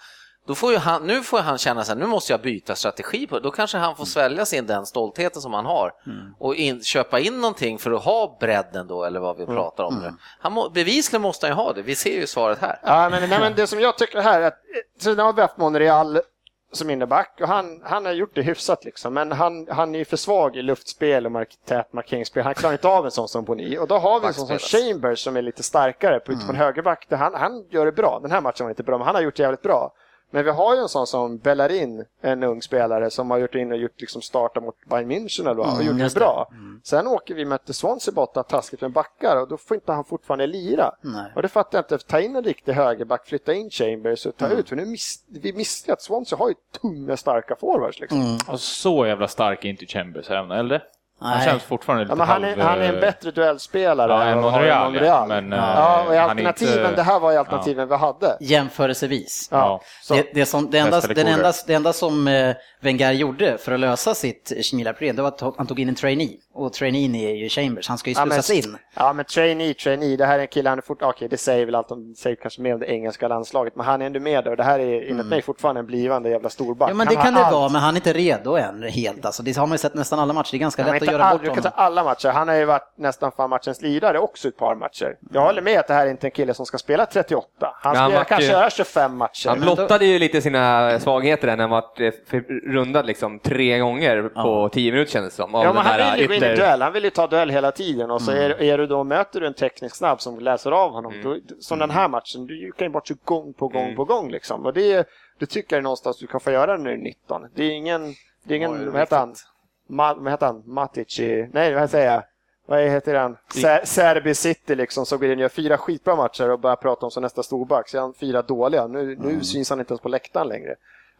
S3: då får ju han, nu får han känna sig nu måste jag byta strategi på. Då kanske han får svälja sin den stoltheten som han har och in, köpa in någonting för att ha bredden då eller vad vi pratar om nu. Han må, bevisligen måste han ju ha det. Vi ser ju svaret här.
S4: Ja, men, nej, men det som jag tycker här är att så nu har vi haft Monreal som inneback och han, han har gjort det hyfsat liksom. Men han, han är ju för svag i luftspel och mark, tät markeringsspel. Han klarar inte av en sån som Boni. Och då har vi en sån som. Chambers som är lite starkare på, utifrån högerback. Han, han gör det bra. Den här matchen var inte bra, men han har gjort det jävligt bra. Men vi har ju en sån som Bellerin, en ung spelare som har gjort in och gjort liksom starta mot Bayern München eller vad, och
S1: Mm,
S4: gjort det bra. Sen åker vi möter Swansea borta taskigt med backar och då får inte han fortfarande lira.
S1: Nej.
S4: Och det fattar jag inte. Ta in en riktig högerback, flytta in Chambers och ta
S1: Mm.
S4: ut. För nu miss, vi missade att Swansea har ju tunga, starka forwards. Liksom.
S1: Mm.
S2: Och så jävla stark är inte Chambers även, eller? Han
S1: Nej.
S2: känns fortfarande lite
S4: Ja, men han, är,
S2: halv,
S4: han är en
S2: eh,
S4: bättre duellspelare
S2: Ja,
S4: än
S2: Monreal, ja.
S4: Monreal.
S2: Men, eh,
S4: ja, och alternativen,
S2: inte-
S4: det här var ju alternativen vi hade.
S1: Jämförelsevis.
S4: Ja,
S1: Det, det, som, det, enda, den enda, det enda som eh, Wenger gjorde för att lösa sitt Kemilaproblem, det var att han tog in en trainee. Och traineen är ju Chambers, han ska ju
S4: ja, men,
S1: slussas in.
S4: ja, men trainee, trainee. Det här är en kille, han är fort, okej, det säger väl allt om, säger kanske mer om det engelska landslaget, men han är ändå med där och det här är enligt mig fortfarande en blivande jävla storback.
S1: Mm. Ja men
S4: Han
S1: det kan det
S4: allt.
S1: vara, men han är inte redo än helt alltså. Det har man ju sett nästan alla matcher, det är ganska
S4: Ja,
S1: lätt att göra
S4: all,
S1: bort
S4: du kan
S1: honom.
S4: ta alla matcher. Han har ju varit nästan fan matchens lirare också ett par matcher. Jag håller med att det här är inte en kille som ska spela 38. Han spelar
S5: vart
S4: kanske
S5: ju-
S4: göra 25 matcher.
S5: Han blottade ju lite sina svagheter där när han var eh, rundad liksom tre gånger på tio minuter kändes det som. av
S4: Ja,
S5: den här
S4: vill ju duell. Han vill ju ta duell hela tiden och så
S1: Mm.
S4: är, är du då, möter du en teknisk snabb som läser av honom, då, som den här matchen, du kan ju bort sig gång på gång
S5: Mm.
S4: på gång liksom. Och det, det tycker jag någonstans du kan få göra är 19. Det är ingen, det är ingen,
S3: Oj,
S4: vad heter han? Ma, vad heter han? Matic nej vad säger jag? Vad heter han? Ser- Serbi City liksom, som går in och gör fyra skitbra matcher och börjar prata om som nästa storback. Så han fyra dåliga. Nu, nu syns han inte ens på läktaren längre.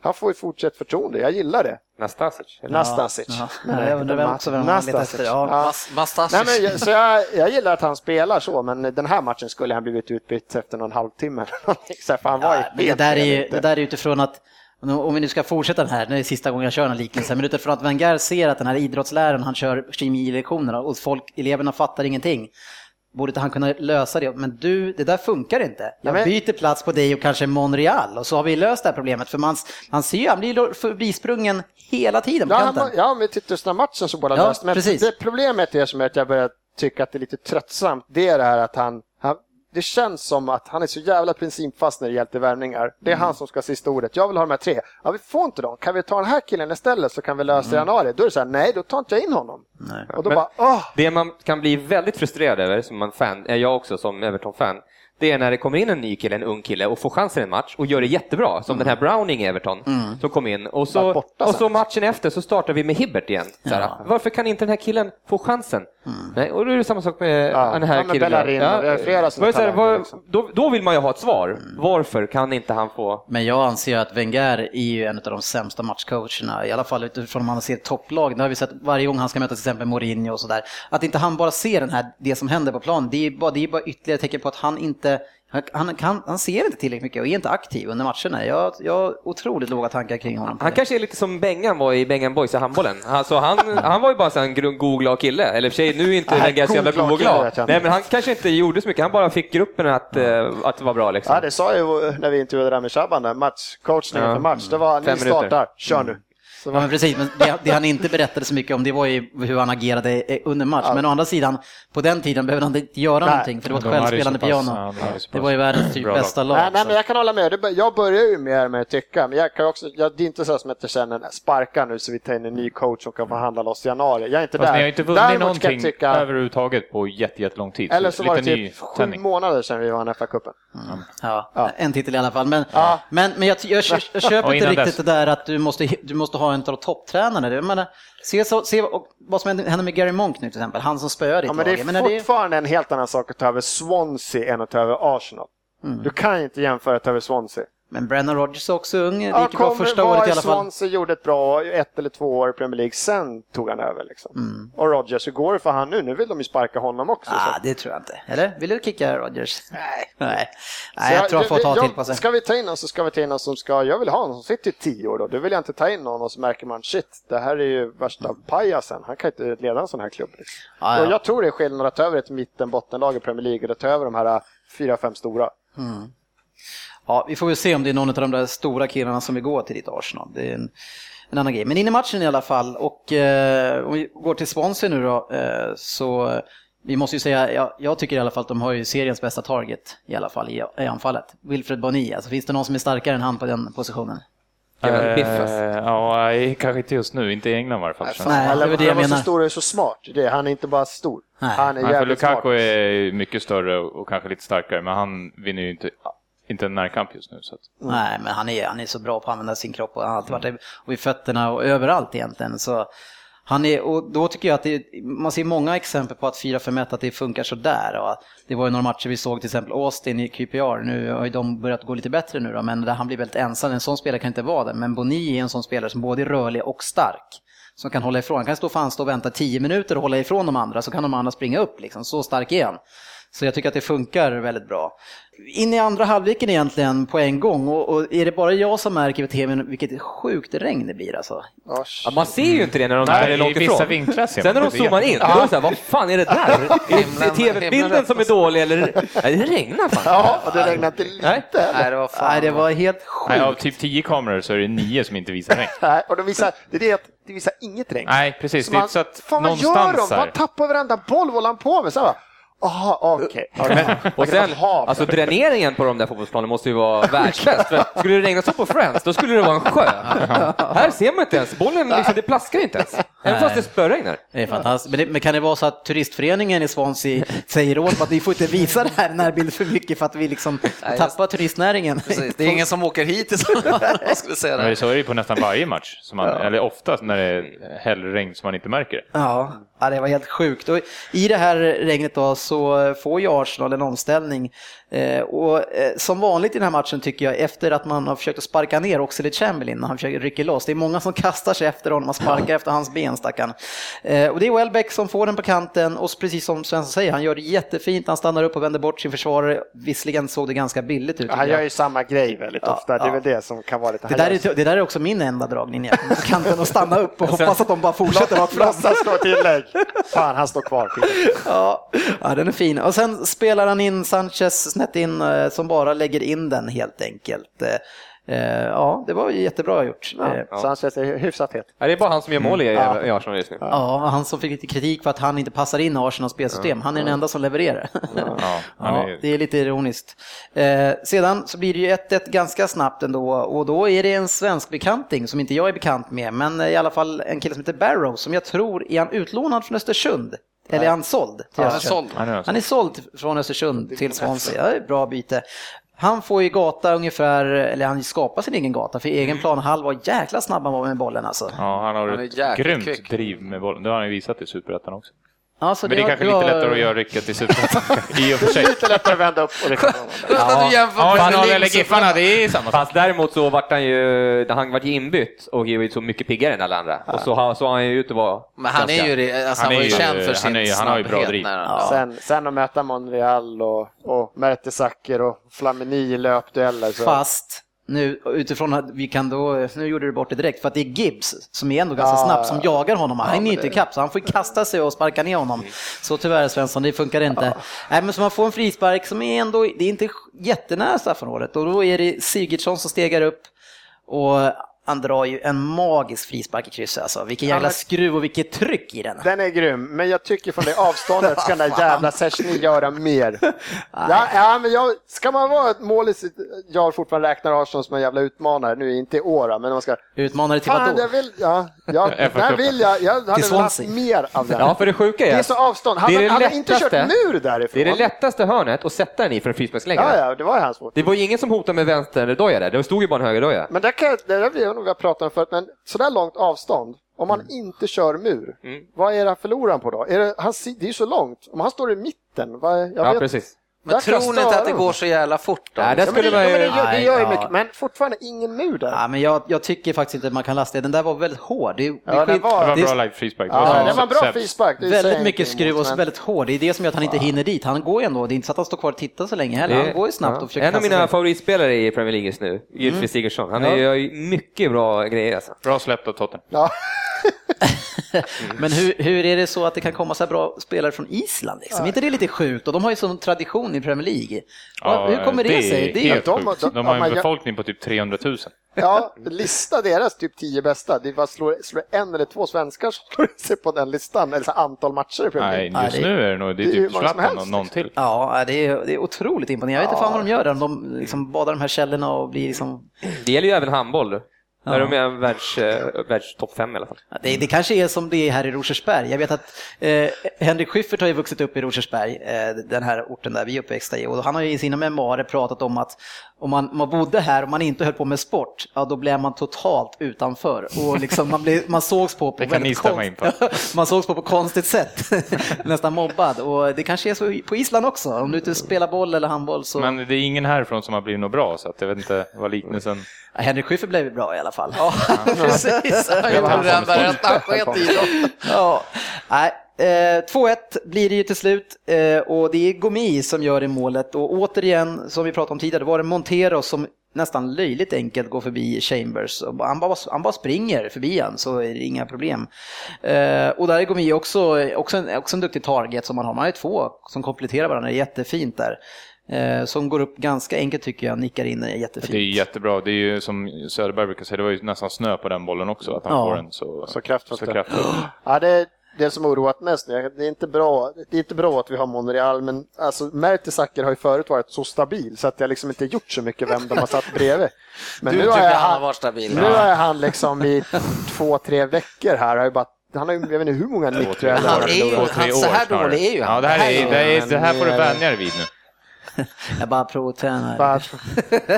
S4: Han får ju fortsatt förtroende, jag gillar det.
S5: Nastasic.
S1: Ja, nej, jag undrar vem också vem han letar efter. Ja.
S4: Ja.
S3: Mas, Mastasic.
S4: Nej, men, jag- så jag, jag gillar att han spelar så, men den här matchen skulle han blivit utbytt efter någon halvtimme. Så han var
S1: Ja, men det, där är ju, det där är utifrån att, om vi nu ska fortsätta den här, det är sista gången jag kör den liknelsen, men utifrån att Wenger ser att den här idrottsläraren, han kör kemilektionerna och folk, eleverna fattar ingenting. Borde inte han kunna lösa det? Men du, det där funkar inte. Jag
S4: men-
S1: byter plats på dig och kanske Monreal och så har vi löst det här problemet. För man, man ser ju, han blir förbisprungen hela tiden på
S4: Ja,
S1: kanten.
S4: han, ja, om vi tittar här matchen så båda
S1: Ja,
S4: löst. Men
S1: precis.
S4: det problemet är som är att jag börjar tycka att det är lite tröttsamt. Det är det här att han, han det känns som att han är så jävla principfast när det gäller värvningar. Det är
S1: Mm.
S4: han som ska ha sista ordet. Jag vill ha de här tre. Ja, vi får inte dem. Kan vi ta den här killen istället så kan vi lösa i januari. Då är det så här, nej, då tar inte jag in honom.
S1: Mm. Nej.
S4: Och då
S5: Men-
S4: bara, åh!
S5: Det man kan bli väldigt frustrerad över, som man fan, är jag också som Everton-fan, det är när det kommer in en ny kille, en ung kille och får chansen i en match och gör det jättebra, som den här Browning i Everton som kom in. Och så,
S4: borta
S5: och så matchen efter så startar vi med Hibbert igen. Såhär, Varför kan inte den här killen få chansen? Nej, och då är det samma sak med
S4: Ja,
S5: den här
S4: ja,
S5: killen.
S4: Bellerin, det är flera som
S5: här, var,
S4: liksom.
S5: då, då vill man ju ha ett svar. Varför kan inte han få...
S1: Men jag anser att Wenger är ju en av de sämsta matchcoacherna, i alla fall utifrån om man ser topplag. Det har vi sett varje gång han ska möta till exempel Mourinho och sådär. Att inte han bara ser den här, det som händer på plan, det är bara, det är bara ytterligare tecken på att han inte han, han, han ser inte tillräckligt mycket och är inte aktiv under matcherna. Jag, jag har otroligt låga tankar kring honom.
S5: Han
S1: det.
S5: kanske är lite som Bengan var i Bengan Boys i handbollen. Alltså han, han var ju bara en god glad kille. Eller för sig, nu är inte Wenger så jävla
S4: god
S5: och glad.
S4: inte.
S5: Nej, men han kanske inte gjorde så mycket. Han bara fick gruppen att, eh, att det var bra liksom.
S4: Ja, det sa jag ju när vi intervjuade Rami Shaban matchcoachningen
S5: Ja.
S4: för match. Det var, ni
S5: Fem minuter.
S4: startar, kör nu. Så
S1: Ja, men precis, men det, det han inte berättade så mycket om det var ju hur han agerade under match. Men å andra sidan, på den tiden behövde han inte göra
S4: Nej.
S1: någonting för det var ett
S2: De
S1: självspelande
S2: så pass-
S1: piano.
S2: ja, så
S1: Det
S2: pass
S1: var ju världens typ bästa lag.
S4: Nej, nej,
S1: så.
S4: men jag kan hålla med. Det Jag börjar ju mer med att tycka, men jag kan också, jag, det är inte så som att jag känner, sparka nu så vi tar in en ny coach som kan förhandla loss i januari. Jag är inte
S2: Fast
S4: där.
S2: ni har inte vunnit
S4: Däremot
S2: någonting
S4: jag tycka,
S2: överhuvudtaget på jätte- jättelång tid.
S4: eller så var det typ sju
S2: tändning.
S4: månader sedan vi vann FA-cupen.
S1: Ja,
S4: Ja.
S1: en titel i alla fall. Men,
S4: Ja.
S1: men, men jag, jag, jag, [LAUGHS] jag köper inte riktigt det där att du måste, du måste ha en av topptränarna. Menar, se, så, se vad- som händer med Gary Monk nu till exempel, han som spöar ditt
S4: Ja, men det är
S1: menar, det-
S4: fortfarande en helt annan sak att ta över Swansea än att ta över Arsenal.
S1: Mm.
S4: Du kan inte jämföra att ta över Swansea.
S1: Men Brennan Rodgers är också ung, det
S4: Ja,
S1: gick bra första året i alla fall.
S4: Swansea gjorde ett bra ett eller två år i Premier League, sen tog han över. Liksom.
S1: Mm.
S4: Och Rodgers, hur går det för han nu? Nu vill de ju sparka honom också. så.
S1: Ah, det tror jag inte. Eller? Vill du kicka Rodgers? [LAUGHS] Nej. Nej, Nej jag tror han får ta
S4: jag-
S1: till på sig.
S4: Ska vi ta in någon så ska vi ta in någon som ska, jag vill ha någon som sitter i tio år då. Då vill jag inte ta in någon och så märker man shit, det här är ju värsta pajasen. Han kan inte leda en sån här klubb. Liksom.
S1: Ja, ja.
S4: Och jag tror det är skillnad att ta över ett mitten-bottenlag i Premier League och att ta över de här äh, fyra, fem stora.
S1: Ja, vi får väl se om det är någon av de där stora killarna som vill gå till ditt Arsenal. Det är en, en annan grej. Men in i matchen i alla fall och eh, om vi går till Swansea nu då eh, så vi måste ju säga, ja, jag tycker i alla fall att de har ju seriens bästa target i alla fall i, i anfallet. Wilfred Boni, alltså finns det någon som är starkare än han på den positionen?
S2: Eh, ja, kanske inte just nu, inte i England i varje fall. det.
S1: Nej, det
S4: Eller
S1: är väl det jag
S4: han var så stor och så smart. Det, han är inte bara stor.
S1: Nej.
S4: Han är
S2: Nej, för
S4: jävligt
S2: Lukaku
S4: smart.
S2: är mycket större och och kanske lite starkare, men han vinner ju inte, inte en närkamp just nu. Så att.
S1: Nej, men han är, han är så bra på att använda sin kropp och han har alltid varit mm. och i fötterna och överallt egentligen. Så han är, och då tycker jag att det, man ser många exempel på att 4-5-1 att det funkar sådär. Och det var ju några matcher vi såg till exempel Austin i QPR, nu har ju de börjat gå lite bättre nu då, men där han blir väldigt ensam, en sån spelare kan inte vara det. Men Boni är en sån spelare som både är rörlig och stark. Som kan hålla ifrån, han kan stå fan stå och vänta 10 minuter och hålla ifrån de andra så kan de andra springa upp liksom, så stark är han. Så jag tycker att det funkar väldigt bra. In i andra halvleken egentligen på en gång och, och är det bara jag som märker vid tvn vilket sjukt regn det blir alltså?
S4: Ja,
S5: Ja, man ser ju inte det när de
S2: Nej,
S5: är långt
S2: i vissa
S5: ifrån.
S2: vinklar ser
S5: Sen när de zoomar in, då är det så här, vad fan är det där? Är det tv-bilden som är dålig eller? [LAUGHS] Nej, det regnar fan.
S4: ja och det regnar inte lite
S5: Nej.
S3: Nej, det var fan.
S1: Nej, det var helt
S2: Nej, av
S1: sjukt.
S2: typ 10 kameror så är det 9 som inte visar regn. [LAUGHS]
S4: Nej, och de visar, det är det att det visar inget regn.
S2: Nej, precis.
S4: Så
S2: Det är så att
S4: fan vad gör de? Man tappar varenda boll, vad håller han på med? Så här, bara, Aha, okej.
S5: Och sen, alltså dräneringen på de där fotbollsplanen måste ju vara världsbäst. Skulle det regna så på Friends, då skulle det vara en sjö. [LAUGHS] Här ser man inte ens, bollen liksom, det plaskar inte ens. Även fast det spöregnar.
S1: Det är fantastiskt. Men, det, men kan det vara så att turistföreningen i Swansea säger åt att vi får inte visa det här närbilden för mycket för att vi liksom [LAUGHS]
S3: Nej,
S1: tappar turistnäringen?
S3: Precis, det är ingen som åker hit i [LAUGHS] [LAUGHS] jag skulle säga
S2: Men
S3: det.
S2: så är det ju på nästan varje match, som man, eller ofta när det är hällregn som man inte märker.
S1: Ja, ja, det var helt sjukt. Och I det här regnet då så får ju Arsenal en omställning. Eh, och eh, som vanligt i den här matchen tycker jag, efter att man har försökt att sparka ner Oxlade Chamberlain när han försöker rycka loss, det är många som kastar sig efter honom och sparkar efter hans ben, stackarn. Eh, och det är Welbeck som får den på kanten och precis som Svensson säger, han gör det jättefint, han stannar upp och vänder bort sin försvarare. Visserligen såg det ganska billigt ut.
S4: Han gör ju samma grej väldigt
S1: Ja,
S4: ofta. Det är
S1: ja.
S4: väl det som kan vara lite...
S1: Det där, är, det där är också min enda dragning egentligen, på kanten och stanna upp och [LAUGHS] hoppas att de bara fortsätter rakt fram.
S4: Låtsas slå tillägg. Fan, han står kvar.
S1: Ja, ja, den är fin. Och sen spelar han in Sanchez snett in eh, som bara lägger in den helt enkelt. Eh, eh, Ja, det var ju jättebra gjort. Eh,
S4: Ja. Så han är hyfsat het.
S5: Ja, det är bara han som gör mål i,
S4: Ja.
S5: i Arsenal just nu.
S1: Ja, han som fick lite kritik för att han inte passar in i Arsenals spelsystem. Han är den enda som levererar.
S2: Ja, [LAUGHS]
S1: Ja,
S2: är,
S1: det är lite ironiskt. Eh, sedan så blir det ju 1-1 ganska snabbt ändå och då är det en svensk bekanting som inte jag är bekant med, men i alla fall en kille som heter Barrow som jag tror är han utlånad från Östersund Eller är han såld
S3: Han är såld.
S2: Han är
S1: Han är såld från Östersund till Swansea. Ja, bra byte. Han får ju gata ungefär, eller han skapar sin egen gata, för egen planhalva och jäkla snabb han var med bollen alltså.
S2: Ja, han har
S3: Han
S2: ett grymt
S3: kvick.
S2: driv med bollen. Det har han ju visat i Superettan också.
S1: Alltså,
S2: Men det är
S1: har-
S2: kanske
S1: har-
S2: lite lättare att göra rycket i Superettan. [LAUGHS] I och för sig.
S4: Lite lättare att vända upp och liksom.
S3: Skönt att du jämför
S2: Ja,
S3: med
S2: eller Giffarna, det är samma sak.
S5: Fast däremot så vart han ju, han vart ju inbytt och blivit så mycket piggare än alla andra. Och så har- så han ju ut att vara
S3: Men han är
S5: ganska-
S3: ju, det- alltså,
S2: Han
S3: han
S2: är
S3: var ju
S2: ju-
S3: känd för
S2: han
S3: sin
S2: är ju- han har ju bra
S3: snabbhet
S2: driv.
S1: Ja.
S4: Sen, sen att möta Monreal och, och Mertesacker och Flamini i löpdueller. Så.
S1: Fast nu utifrån att vi kan då, nu gjorde du bort det direkt, för att det är Gibbs som är ändå ganska
S4: Ja,
S1: snabb som jagar honom. Han är
S4: men
S1: ju inte ikapp så han får kasta sig och sparka ner honom. Så tyvärr Svensson, det funkar inte. Nej men så man får en frispark som är ändå, det är inte jättenära straffområdet och då är det Sigurdsson som stegar upp och han drar ju en magisk frispark i krysset alltså. Vilken
S4: Ja,
S1: jävla
S4: men-
S1: skruv och vilket tryck i den.
S4: Den är grym, men jag tycker från det avståndet ska [LAUGHS] den där jävla Szczesny göra mer. [LAUGHS] Ja, ja, men jag, ska man vara ett mål i sitt... Jag fortfarande räknar Arsenal som en jävla utmanare, nu inte i år men man ska...
S1: Utmanare till vadå?
S4: jag vill... Ja, ja, [LAUGHS] där vill jag... Jag hade velat mer av den.
S5: Ja, för det sjuka
S4: Det
S5: är
S4: är
S5: att
S4: så avstånd.
S5: Det är det
S4: han hade inte kört
S5: lättaste.
S4: mur därifrån.
S5: det är det lättaste hörnet att sätta den i från frisparkslängden.
S4: Ja, ja, det var ju hans.
S5: Det var ju ingen som hotade med vänsterdoja där, det stod ju bara en högerdoja.
S4: Men det, kan, jag- det där vet jag nog vi har pratat om förut, men sådär långt avstånd, om man inte kör mur,
S5: Mm.
S4: vad är det förlorar han på då? Är det, han, det är ju så långt, om han står i mitten, vad, jag
S5: Ja,
S4: vet,
S5: precis.
S3: Men tror ni inte att det går så jävla fort då?
S5: Nej, det
S4: Ja, men
S5: skulle man
S4: ja, men det, gör, det
S1: Nej,
S4: gör ju
S1: ja.
S4: mycket, men fortfarande ingen mur där.
S1: Ja, men jag, jag tycker faktiskt inte att man kan lasta det. Den där var väldigt hård. Det,
S4: Ja, var-
S2: Det var
S1: det är
S2: en bra live frispark.
S4: Ja, det var en bra frispark.
S1: Väldigt mycket skruv och väldigt hård. Det är det som gör att han inte hinner dit. Han går ju ändå. Det är inte så att han står kvar och tittar så länge heller. Han går ju snabbt och försöker
S5: En av mina
S1: sig.
S5: favoritspelare i Premier League just nu, Gylfi Sigurdsson. Han är gör ju mycket bra grejer alltså.
S2: Bra släppt av Tottenham.
S4: Ja. [LAUGHS]
S1: Men hur, hur är det så att det kan komma så här bra spelare från Island? Liksom? Är inte det lite sjukt? Och de har ju sån tradition i Premier League.
S2: Ja,
S1: hur kommer det, sig?
S2: är
S1: Det är,
S2: helt
S4: de-
S2: sjukt.
S4: de-
S2: De har
S4: ja,
S2: en befolkning på typ 300 000.
S4: ja, lista deras typ tio bästa. Det är bara slår, slår en eller två svenskar som slår sig på den listan, eller så antal matcher i Premier
S2: Nej,
S4: League.
S2: just
S1: det-
S2: nu är det nog det är
S4: det
S2: typ Zlatan och någon
S4: liksom.
S2: till.
S1: ja, det är, det är otroligt imponerande. Jag vet inte fan vad de gör där. Om de liksom badar de här källorna och blir liksom...
S5: Det gäller ju även handboll.
S1: Ja.
S5: de är världs, eh, världs topp fem i alla fall.
S1: Det, det kanske är som det är här i Rosersberg. Jag vet att eh, Henrik Schyffert har ju vuxit upp i Rosersberg, eh, den här orten där vi är uppväxta i. Och han har ju i sina memoarer pratat om att om man, man bodde här och man inte höll på med sport, ja då blev man totalt utanför. Och liksom man, blev, man sågs på på [LAUGHS]
S2: Det kan ni
S1: väldigt
S2: på. [LAUGHS]
S1: man sågs på på konstigt sätt. [LAUGHS] Nästan mobbad. Och det kanske är så på Island också. Om du inte spelar boll eller handboll så...
S2: Men det är ingen härifrån som har blivit något bra, så att jag vet inte vad liknelsen...
S1: Ja, Henrik Schyffert blev bra i alla fall.
S3: Ja, [LAUGHS] [LAUGHS] precis. Han
S4: Det
S3: gjorde den han sket i.
S1: Ja, nej. Eh, 2-1 blir det ju till slut eh, och det är Gomi som gör det målet och återigen, som vi pratade om tidigare, var det Montero som nästan löjligt enkelt går förbi Chambers. Och Han bara, han bara springer förbi han så är det inga problem. Eh, och där är Gomi också, också, en, också en duktig target som man har. Man har ju två som kompletterar varandra jättefint där. Eh, som går upp ganska enkelt tycker jag, nickar in den jättefint.
S2: Det är jättebra. Det är ju som Söderberg brukar säga, det var ju nästan snö på den bollen också, att han
S1: Ja.
S2: får den så,
S4: Så kraftfullt.
S2: så kraftfullt. [GASPS]
S4: Ja, det är det som oroat mest. Det är inte bra, det är inte bra att vi har Monreal, men alltså, Mertesacker har ju förut varit så stabil så att jag liksom inte gjort så mycket vem de har satt bredvid. Men
S3: Du
S4: nu har
S3: tycker
S4: jag,
S3: han har varit stabil.
S4: nu har han liksom i två, tre veckor här, har ju bara, han har ju, jag vet inte hur många nickdueller.
S3: Han
S4: han,
S3: så här dålig är ju han.
S2: Ja, det här, är, det, är, det här får du vänja dig vid nu. [LAUGHS]
S1: Jag bara provtränar.
S4: Bara-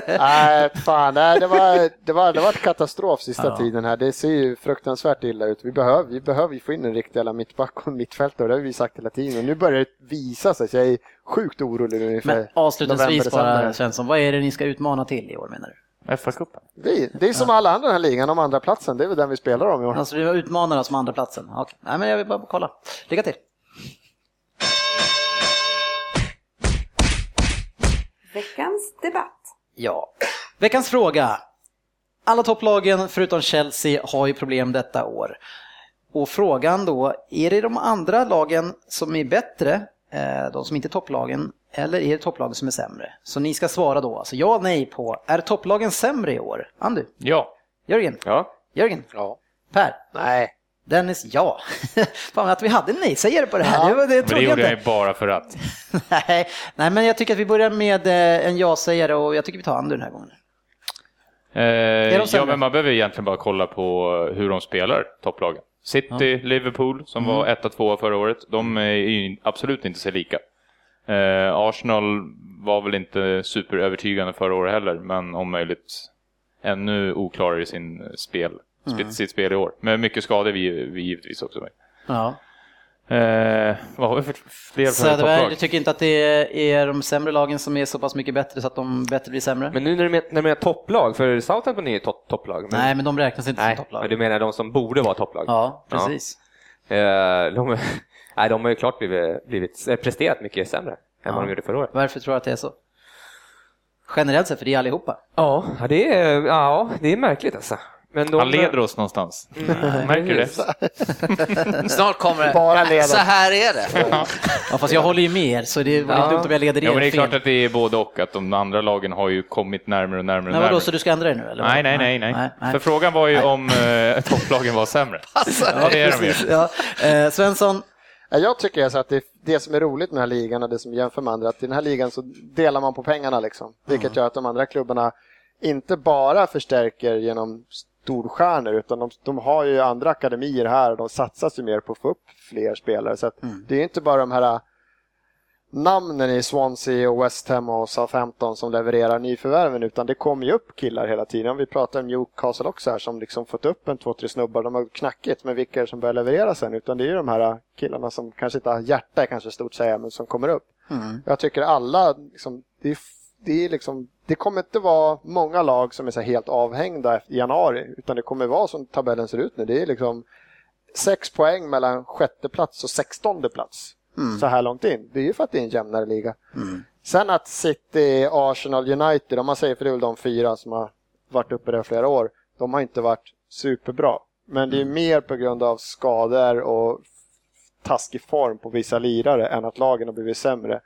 S4: [LAUGHS] Nej, fan, nej, det, var, det, var, det var ett katastrof sista tiden här. Det ser ju fruktansvärt illa ut. Vi behöver, vi behöver ju få in en riktig jävla mittback och mittfältare, det har vi sagt hela tiden. Och nu börjar det visa sig, så jag är sjukt orolig nu inför
S1: Men avslutningsvis bara. Svensson, vad är det ni ska utmana till i år menar du?
S2: FA-cupen.
S4: Det är, det är som alla andra i den här ligan, om andra platsen. Det är väl den vi spelar om i år.
S1: Alltså du utmanar oss med andra platsen. Okej. Nej men jag vill bara kolla. Lycka till.
S6: Veckans debatt.
S1: Ja. Veckans fråga. Alla topplagen förutom Chelsea har ju problem detta år. Och frågan då, är det de andra lagen som är bättre, eh, de som inte är topplagen, eller är det topplagen som är sämre? Så ni ska svara då, alltså ja nej på, är topplagen sämre i år? Andu?
S2: Ja.
S1: Jörgen?
S5: Ja.
S1: Jörgen?
S3: Ja.
S1: Per?
S4: Nej.
S1: Dennis? Ja. [LAUGHS] Fan att vi hade nej-sägare på det här, det, var, det
S2: det
S1: jag
S2: gjorde jag ju bara för att. [LAUGHS]
S1: nej, nej, men jag tycker att vi börjar med eh, en ja-sägare och jag tycker vi tar Andu den här gången.
S2: Eh,
S1: de
S2: ja, men man behöver egentligen bara kolla på hur de spelar, topplagen. City, Liverpool som
S1: Mm.
S2: var etta, tvåa förra året, de är ju absolut inte sig lika. Eh, Arsenal var väl inte superövertygande förra året heller, men om möjligt ännu oklarare i sin spel,
S1: Mm.
S2: sitt spel i år. Med mycket skador vi, vi givetvis också med.
S1: Ja.
S2: Eh, vad har vi för fler
S1: Söderberg,
S2: topplag?
S1: du tycker inte att det är de sämre lagen som är så pass mycket bättre så att de bättre blir sämre?
S5: Men nu när du men- när du menar topplag, för Southampton är ju top, topplag. Men,
S1: Nej, men de räknas inte
S5: nej,
S1: som topplag.
S5: men du menar de som borde vara topplag?
S1: Ja, precis.
S5: Eh, de, [LAUGHS] nej, de har ju klart blivit, blivit eh, presterat mycket sämre än
S1: Ja.
S5: vad de gjorde förra året.
S1: Varför tror du att det är så? Generellt sett, för det är allihopa.
S5: Ja, det är, ja, det är märkligt alltså. Men de,
S2: Han leder oss någonstans. [LAUGHS] Märker du det? [LAUGHS]
S3: Snart kommer
S4: Bara
S3: det.
S4: leder.
S3: Så här är det.
S1: Ja, fast jag håller ju med er, så det vore
S5: Ja.
S1: dumt om jag leder er
S2: Ja, men det är klart att det är både och, att de andra lagen har ju kommit närmare och närmare
S1: Men vadå, så du ska ändra dig nu eller?
S2: Nej, nej, nej, nej. För frågan var ju om eh, [LAUGHS] topplagen var sämre. ja, det är de ju.
S1: Ja. Eh, Svensson,
S4: Ja, Jag tycker alltså att det, det som är roligt med den här ligan och det som jämför med andra, att i den här ligan så delar man på pengarna liksom. Vilket gör att de andra klubbarna inte bara förstärker genom storstjärnor utan de, de har ju andra akademier här och de satsas ju mer på att få upp fler spelare. Så att det är ju inte bara de här namnen i Swansea och West Ham och Southampton som levererar nyförvärven utan det kommer ju upp killar hela tiden. Om vi pratar om Newcastle också här som liksom fått upp en två, tre snubbar. De har knackigt med vilka är det som börjar leverera sen utan det är ju de här killarna som kanske inte har hjärta är kanske stort säga men som kommer upp. Jag tycker alla, liksom, det, är, det, är liksom, det kommer inte vara många lag som är helt avhängda i januari utan det kommer vara som tabellen ser ut nu. Det är liksom sex poäng mellan sjätte plats och sextonde plats så här långt in. Det är ju för att det är en jämnare liga. Sen att City, Arsenal, United, om man säger för det är väl de fyra som har varit uppe där flera år, de har inte varit superbra. Men det är mer på grund av skador och taskig form på vissa lirare än att lagen har blivit sämre.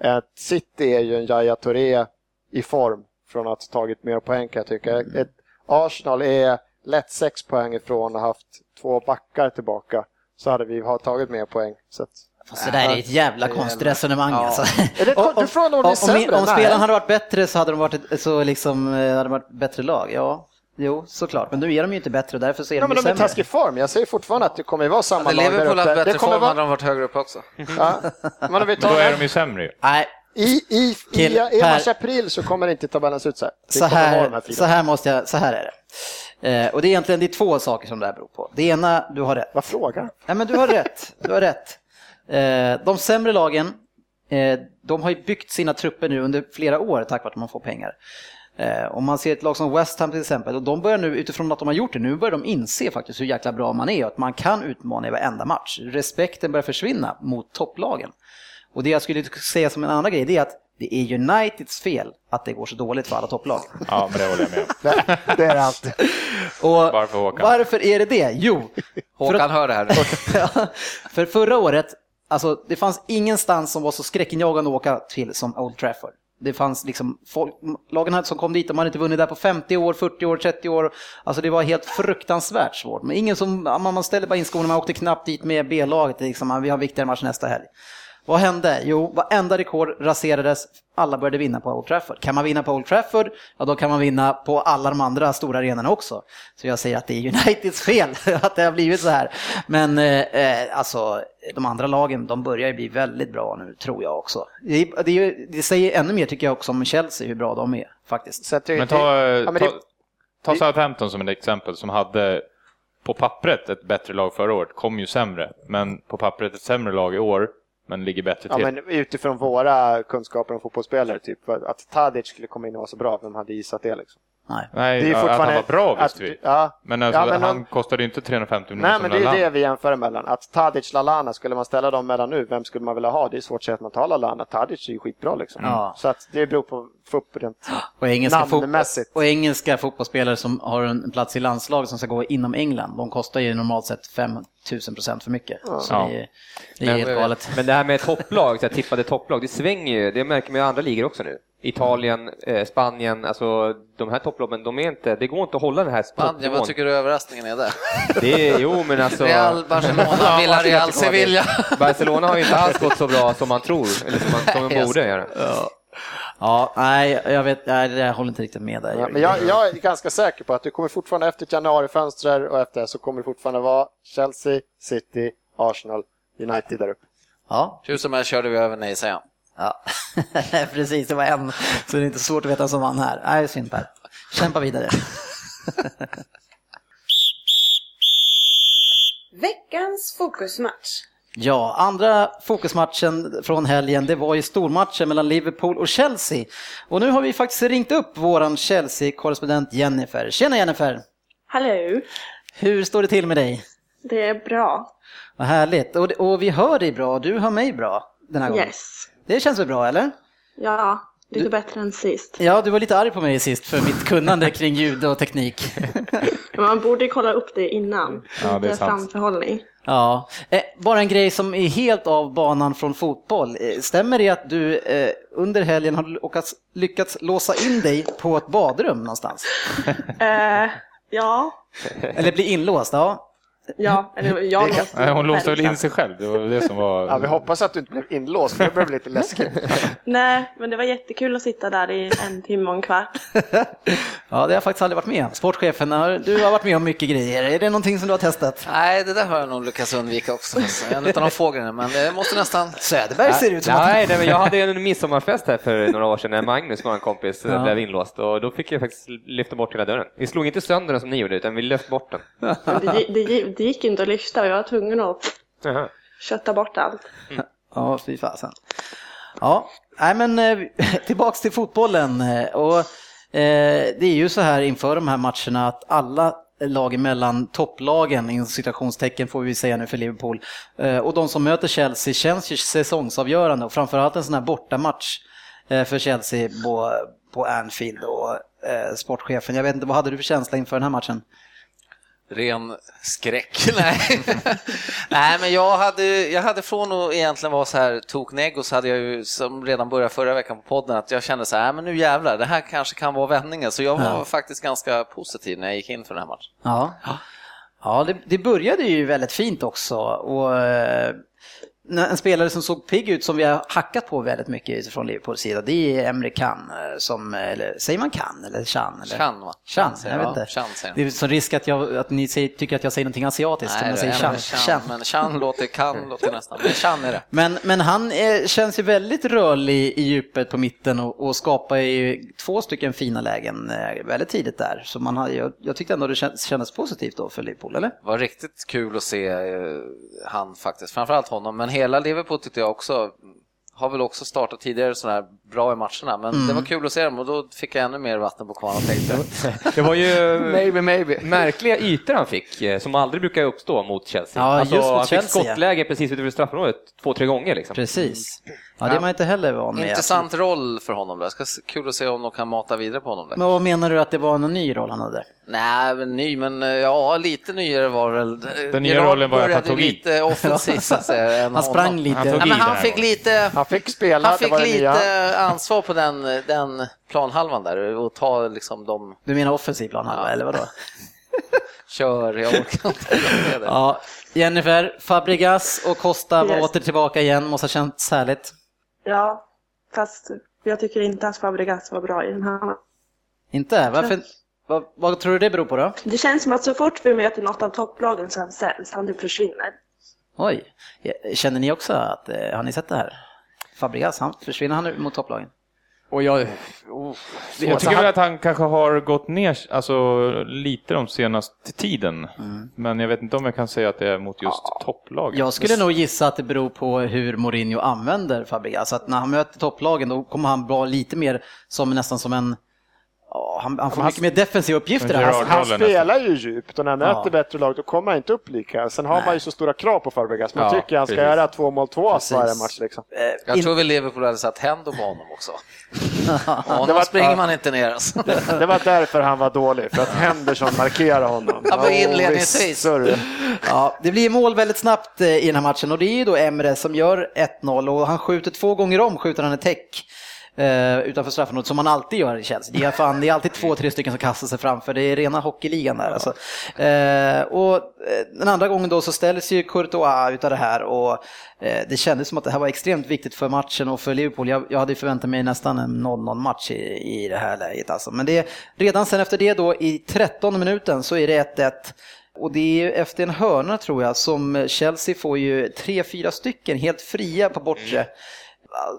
S4: Ett City är ju en Yahya Touré i form från att ha tagit mer poäng kan jag tycka. Ett Arsenal är lätt sex poäng ifrån och haft två backar tillbaka så hade vi ha tagit mer poäng. Så att,
S1: fast det där är ett jävla konstigt resonemang
S3: Ja.
S1: alltså.
S4: Det-
S1: Om-
S4: om
S1: om, om, spelarna hade varit bättre så hade de varit ett, så liksom, eh, hade de varit bättre lag, ja. Jo, såklart. Men nu är de ju inte bättre och därför så är
S4: Ja,
S1: de
S4: men de är i taskig form. Jag säger fortfarande att det kommer att vara samma
S3: Hade
S4: lag där uppe.
S3: bättre
S4: Det kommer
S3: form hade
S4: vara...
S3: de varit högre upp också.
S4: Ja. Men om vi
S2: Då är
S4: tar...
S2: de ju sämre ju.
S1: Nej,
S4: I, i, i, i, i mars-april så kommer inte tabellen se ut så här. Det
S1: så här, så här måste jag, så här är det. Eh, och det är egentligen det är två saker som det här beror på. Det ena, du har rätt.
S4: Vad frågar
S1: Nej, men du har rätt. Du har rätt. Eh, de sämre lagen, eh, de har ju byggt sina trupper nu under flera år tack vare att man får pengar. Eh, om man ser ett lag som West Ham till exempel, och de börjar nu utifrån att de har gjort det, nu börjar de inse faktiskt hur jäkla bra man är och att man kan utmana i varenda match. Respekten börjar försvinna mot topplagen. Och det jag skulle säga som en andra grej, det är att det är Uniteds fel att det går så dåligt för alla topplag.
S2: Ja, men det håller jag med om.
S4: det, det är det alltid.
S1: Och
S2: Varför Håkan?
S1: Varför är det det? Jo, för att-
S3: Håkan hör det här [LAUGHS]
S1: För förra året, alltså det fanns ingenstans som var så skräckinjagande att åka till som Old Trafford. Det fanns liksom folk, lagen som kom dit, de hade inte vunnit där på 50 år, 40 år, 30 år. Alltså det var helt fruktansvärt svårt. Men ingen som, man man ställde bara in skorna, man åkte knappt dit med B-laget. Liksom, vi har viktigare match nästa helg. Vad hände? Jo, varenda rekord raserades. Alla började vinna på Old Trafford. Kan man vinna på Old Trafford, ja då kan man vinna på alla de andra stora arenorna också. Så jag säger att det är Uniteds fel [LAUGHS] att det har blivit så här. Men eh, eh, alltså, de andra lagen, de börjar ju bli väldigt bra nu, tror jag också. Det, det, det säger ännu mer, tycker jag, också om Chelsea, hur bra de är, faktiskt.
S4: Så att det,
S2: Men ta,
S4: ja, men
S2: ta,
S4: det,
S2: ta Southampton som ett exempel som hade på pappret ett bättre lag förra året, kom ju sämre, men på pappret ett sämre lag i år, men ligger bättre
S4: ja,
S2: till.
S4: men utifrån våra kunskaper om fotbollsspelare, typ att Tadic skulle komma in och vara så bra, vem hade gissat det liksom?
S1: Nej.
S2: Nej,
S4: Det är ju
S2: att han
S4: fortfarande-
S2: var bra visste vi.
S4: Ja,
S2: Men, alltså,
S4: Ja, men
S2: han
S4: om-
S2: kostade ju inte 350 miljoner
S4: Nej, men det är det vi jämför mellan. Att Tadic, Lalana, skulle man ställa dem mellan nu, vem skulle man vilja ha? Det är svårt att säga att man tar Lalana. Tadic är ju skitbra liksom.
S1: Ja.
S4: Så att det beror på rent
S1: Och engelska,
S4: namnmässigt.
S1: och engelska fotbollsspelare som har en plats i landslaget som ska gå inom England, de kostar ju normalt sett 5000 procent för mycket. Så
S2: Ja.
S1: det är, det är helt galet.
S5: Men det här med topplag, så här, tippade topplag, det svänger ju. Det märker man i andra ligor också nu. Italien, eh, Spanien, alltså de här topplagen, de är inte, det går inte att hålla den här
S3: Spanien, vad tycker du överraskningen är där?
S5: Det är, jo men alltså,
S3: Real, Barcelona, [LAUGHS] Villarreal, Sevilla.
S5: Barcelona har ju inte alls gått så bra som man tror, eller som, man, som
S3: Nej, [LAUGHS]
S5: borde göra.
S1: Ja, nej, jag vet, nej, jag håller inte riktigt med där.
S4: Ja, men jag, jag är ganska säker på att du kommer fortfarande efter ett januarifönster och efter det så kommer det fortfarande vara Chelsea, City, Arsenal, United där uppe.
S1: Ja,
S3: Hur som helst körde vi över nej-sägaren.
S1: Ja. [LAUGHS] precis, det var en, så det är inte svårt att veta som vann här. Nej, synd Per. Kämpa vidare. [LAUGHS]
S6: Veckans fokusmatch.
S1: Ja, andra fokusmatchen från helgen, det var ju stormatchen mellan Liverpool och Chelsea. Och nu har vi faktiskt ringt upp våran Chelsea-korrespondent Jennifer. Tjena Jennifer!
S7: Hallå,
S1: Hur står det till med dig?
S7: det är bra.
S1: Vad härligt. Och, och vi hör dig bra, du hör mig bra den här gången.
S7: Yes.
S1: Det känns väl bra, eller?
S7: Ja, lite bättre än sist.
S1: Ja, du var lite arg på mig sist för mitt kunnande [LAUGHS] kring ljud och teknik.
S7: Man borde kolla upp det innan.
S2: Ja, det är sant.
S7: framförhållning.
S1: Ja, eh, bara en grej som är helt av banan från fotboll. Eh, stämmer det att du eh, under helgen har lyckats, lyckats låsa in dig på ett badrum någonstans? [LAUGHS]
S7: Eh, ja,
S1: Eller bli inlåst? Ja.
S7: Ja, eller jag låste
S2: Nej, hon låste väl in
S7: själv.
S2: sig själv, det var det som var...
S4: Ja, vi hoppas att du inte blev inlåst, för det bli lite läskigt. [LAUGHS]
S7: Nej, men det var jättekul att sitta där i en timme och en kvart. [LAUGHS]
S1: ja, det har jag faktiskt aldrig varit med om. Sportchefen, du har varit med om mycket grejer. Är det någonting som du har testat?
S3: Nej, det där har jag nog lyckats undvika också. Så En av de få grejerna, men det måste nästan...
S1: Söderberg ser ut som att...
S5: Nej, nej, men jag hade en midsommarfest här för några år sedan när Magnus, vår kompis,
S1: Ja.
S5: blev inlåst och då fick jag faktiskt lyfta bort hela dörren. Vi slog inte sönder den som ni gjorde, utan vi lyfte bort den.
S7: Det, det, gi- det gick inte att lyfta och jag var tvungen att kötta bort allt.
S1: Ja, fy fasen. Ja, nej men eh, [LAUGHS] tillbaks till fotbollen. eh, Och, eh, det är ju så här inför de här matcherna att alla lag mellan topplagen, inom citationstecken får vi säga nu för Liverpool, eh, och de som möter Chelsea känns ju säsongsavgörande och framförallt en sån här bortamatch eh, för Chelsea på, på Anfield och eh, sportchefen. Jag vet inte, vad hade du för känsla inför den här matchen?
S3: Ren skräck. [LAUGHS] Nej. Nej, men jag hade, jag hade från att egentligen vara så här toknegg så hade jag ju som redan började förra veckan på podden att jag kände så här, "Nej, men nu jävlar, det här kanske kan vara vändningen. Så jag var
S1: Ja.
S3: faktiskt ganska positiv när jag gick in för den här matchen.
S1: Ja, ja det, det började ju väldigt fint också. Och, eh, en spelare som såg pigg ut som vi har hackat på väldigt mycket från Liverpools sida, det är Emre Can. eh, Som, eller, säger man Can eller Chan? Eller?
S3: Chan, va?
S1: Chan,
S3: säger
S1: jag vet inte.
S3: Chan
S1: Det är så risk att, jag, att ni säger, tycker att jag säger någonting asiatiskt. om
S3: Nej,
S1: jag
S3: det
S1: säger
S3: är
S1: Chan.
S3: Chan,
S1: Chan.
S3: men Chan låter, kan låter nästan, men Chan är det.
S1: Men, men han eh, känns ju väldigt rörlig i djupet på mitten och, och skapar ju två stycken fina lägen eh, väldigt tidigt där. Så man har, jag, jag tyckte ändå det kändes, kändes positivt då för Liverpool, eller?
S3: Det var riktigt kul att se eh, han faktiskt, framförallt honom, men hela Liverpool tyckte jag också har väl också startat tidigare sådär här bra i matcherna, men
S1: Mm.
S3: det var kul att se dem och då fick jag ännu mer vatten på kvarnen och tänkte. [LAUGHS]
S5: Det var ju [LAUGHS]
S4: Maybe, maybe.
S5: märkliga ytor han fick, eh, som aldrig brukar uppstå mot Chelsea.
S1: Ja,
S5: alltså,
S1: just mot
S5: han
S1: Chelsea,
S5: fick skottläge precis utanför straffområdet två, tre gånger. Liksom.
S1: Precis. Ja, det är man inte heller van med.
S3: Intressant roll för honom där. Ska kul att se om de kan mata vidare på honom där.
S1: Men vad menar du att det var en ny roll han hade?
S3: Nej, men ny, men eh, ja, lite nyare var det väl.
S2: Den nya rollen var att han tog i.
S3: lite offensivt så att säga. [LAUGHS]
S1: Han sprang
S3: honom.
S1: lite.
S2: Han tog
S3: Nej, men han fick lite,
S4: Han fick spela,
S3: han
S4: det
S3: fick
S4: var det nya.
S3: lite ansvar på den, den planhalvan där och ta liksom de,
S1: Du menar offensiv plan
S3: Ja.
S1: eller vadå? [LAUGHS]
S3: kör, jag orkar inte det.
S1: Ja, Jennifer, Fabregas och Costa var
S7: Yes.
S1: åter tillbaka igen, måste ha känts härligt.
S7: Ja, fast jag tycker inte att Fabregas var bra i den här.
S1: Inte? Varför? Vad, vad tror du det beror på då?
S7: Det känns som att så fort vi möter något av topplagen så han säljs, han typ försvinner.
S1: Oj, känner ni också att, eh, har ni sett det här? Fabregas, han, försvinner han nu mot topplagen?
S5: Och jag,
S2: Jag tycker väl att han kanske har gått ner alltså, lite de senaste tiden. Men jag vet inte om jag kan säga att det är mot just topplagen.
S1: Jag skulle nog gissa att det beror på hur Mourinho använder Fabregas. Att när han möter topplagen då kommer han vara lite mer som nästan som en... Ja, han, han får
S4: han-
S1: mycket mer defensiva uppgifter. Alltså,
S4: Han
S2: rollen
S4: spelar ju djupt och när han möter
S1: Ja.
S4: bättre lag då kommer han inte upp lika. Sen har
S1: Nej.
S4: man ju så stora krav på Fabregas. Man
S2: Ja,
S4: tycker han ska
S2: precis.
S4: göra två mål, två ass varje match. Liksom.
S1: eh,
S3: Jag
S1: in-
S3: tror väl Liverpool hade satt händer på honom också. [LAUGHS] Honom
S4: Det var-
S3: springer man inte ner alltså.
S4: Det var därför han var dålig, för att Henderson markerade honom.
S3: Ja, men
S4: Åh,
S3: inledningsvis.
S1: Ja, det blir mål väldigt snabbt eh, i den här matchen och det är ju då Emre som gör 1-0 och han skjuter två gånger om, skjuter han ett täck eh, utanför straffområdet som man alltid gör i Chelsea. Det är, fan, det är alltid två, tre stycken som kastar sig framför. Det är rena hockeyligan där. Alltså. Eh, och eh, den andra gången då så ställs ju Courtois utav det här och eh, det kändes som att det här var extremt viktigt för matchen och för Liverpool. Jag, jag hade förväntat mig nästan en 0-0 match i, i det här läget. Alltså. Men det, redan sen efter det då i 13 minuten så är det 1-1. Och det är efter en hörna tror jag som Chelsea får ju tre, fyra stycken helt fria på bortre. Mm.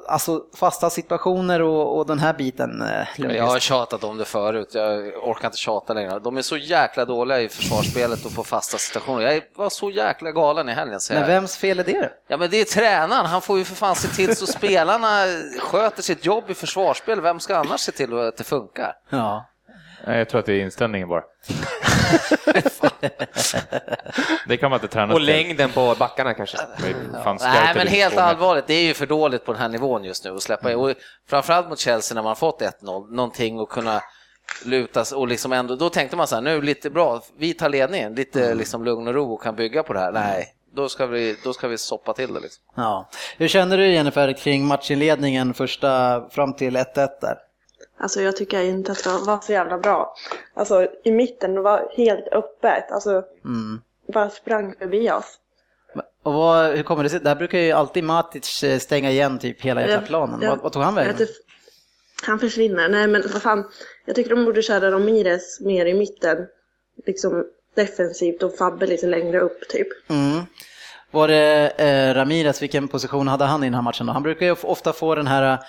S1: Alltså fasta situationer och, och den här biten. eh.
S3: Jag har tjatat om det förut, jag orkar inte tjata längre. De är så jäkla dåliga i försvarsspelet och på fasta situationer. Jag var så jäkla galen i helgen.
S1: Men vems fel är det?
S3: Ja men det är tränaren, han får ju för fan se till så spelarna sköter sitt jobb i försvarsspel. Vem ska annars se till att det funkar?
S1: Ja.
S2: Nej, Jag tror att det är inställningen bara. [LAUGHS] det kan man inte träna
S5: Och
S2: till.
S5: längden på backarna kanske.
S3: Nej men helt allvarligt, det är ju för dåligt på den här nivån just nu att släppa in. Och framförallt mot Chelsea när man fått 1-0, någonting att kunna lutas och liksom ändå, då tänkte man så här, nu lite bra, vi tar ledningen, lite liksom lugn och ro och kan bygga på det här. Nej, då ska vi, då ska vi soppa till det liksom.
S1: ja. Hur känner du Jennifer kring matchinledningen första fram till 1-1 där?
S7: Alltså jag tycker inte att det var så jävla bra. Alltså i mitten det var helt öppet. Alltså
S1: Mm.
S7: bara sprang förbi oss.
S1: Och vad, hur kommer det sig? Där brukar ju alltid Matic eh, stänga igen typ hela jäkla planen. Vad, vad tog han vägen?
S7: inte- Han försvinner. Nej men vad fan. Jag tycker de borde köra Ramirez mer i mitten. Liksom defensivt och Fabbe lite längre upp typ.
S1: Mm. Var det eh, Ramirez, vilken position hade han i den här matchen då? Han brukar ju ofta få den här eh,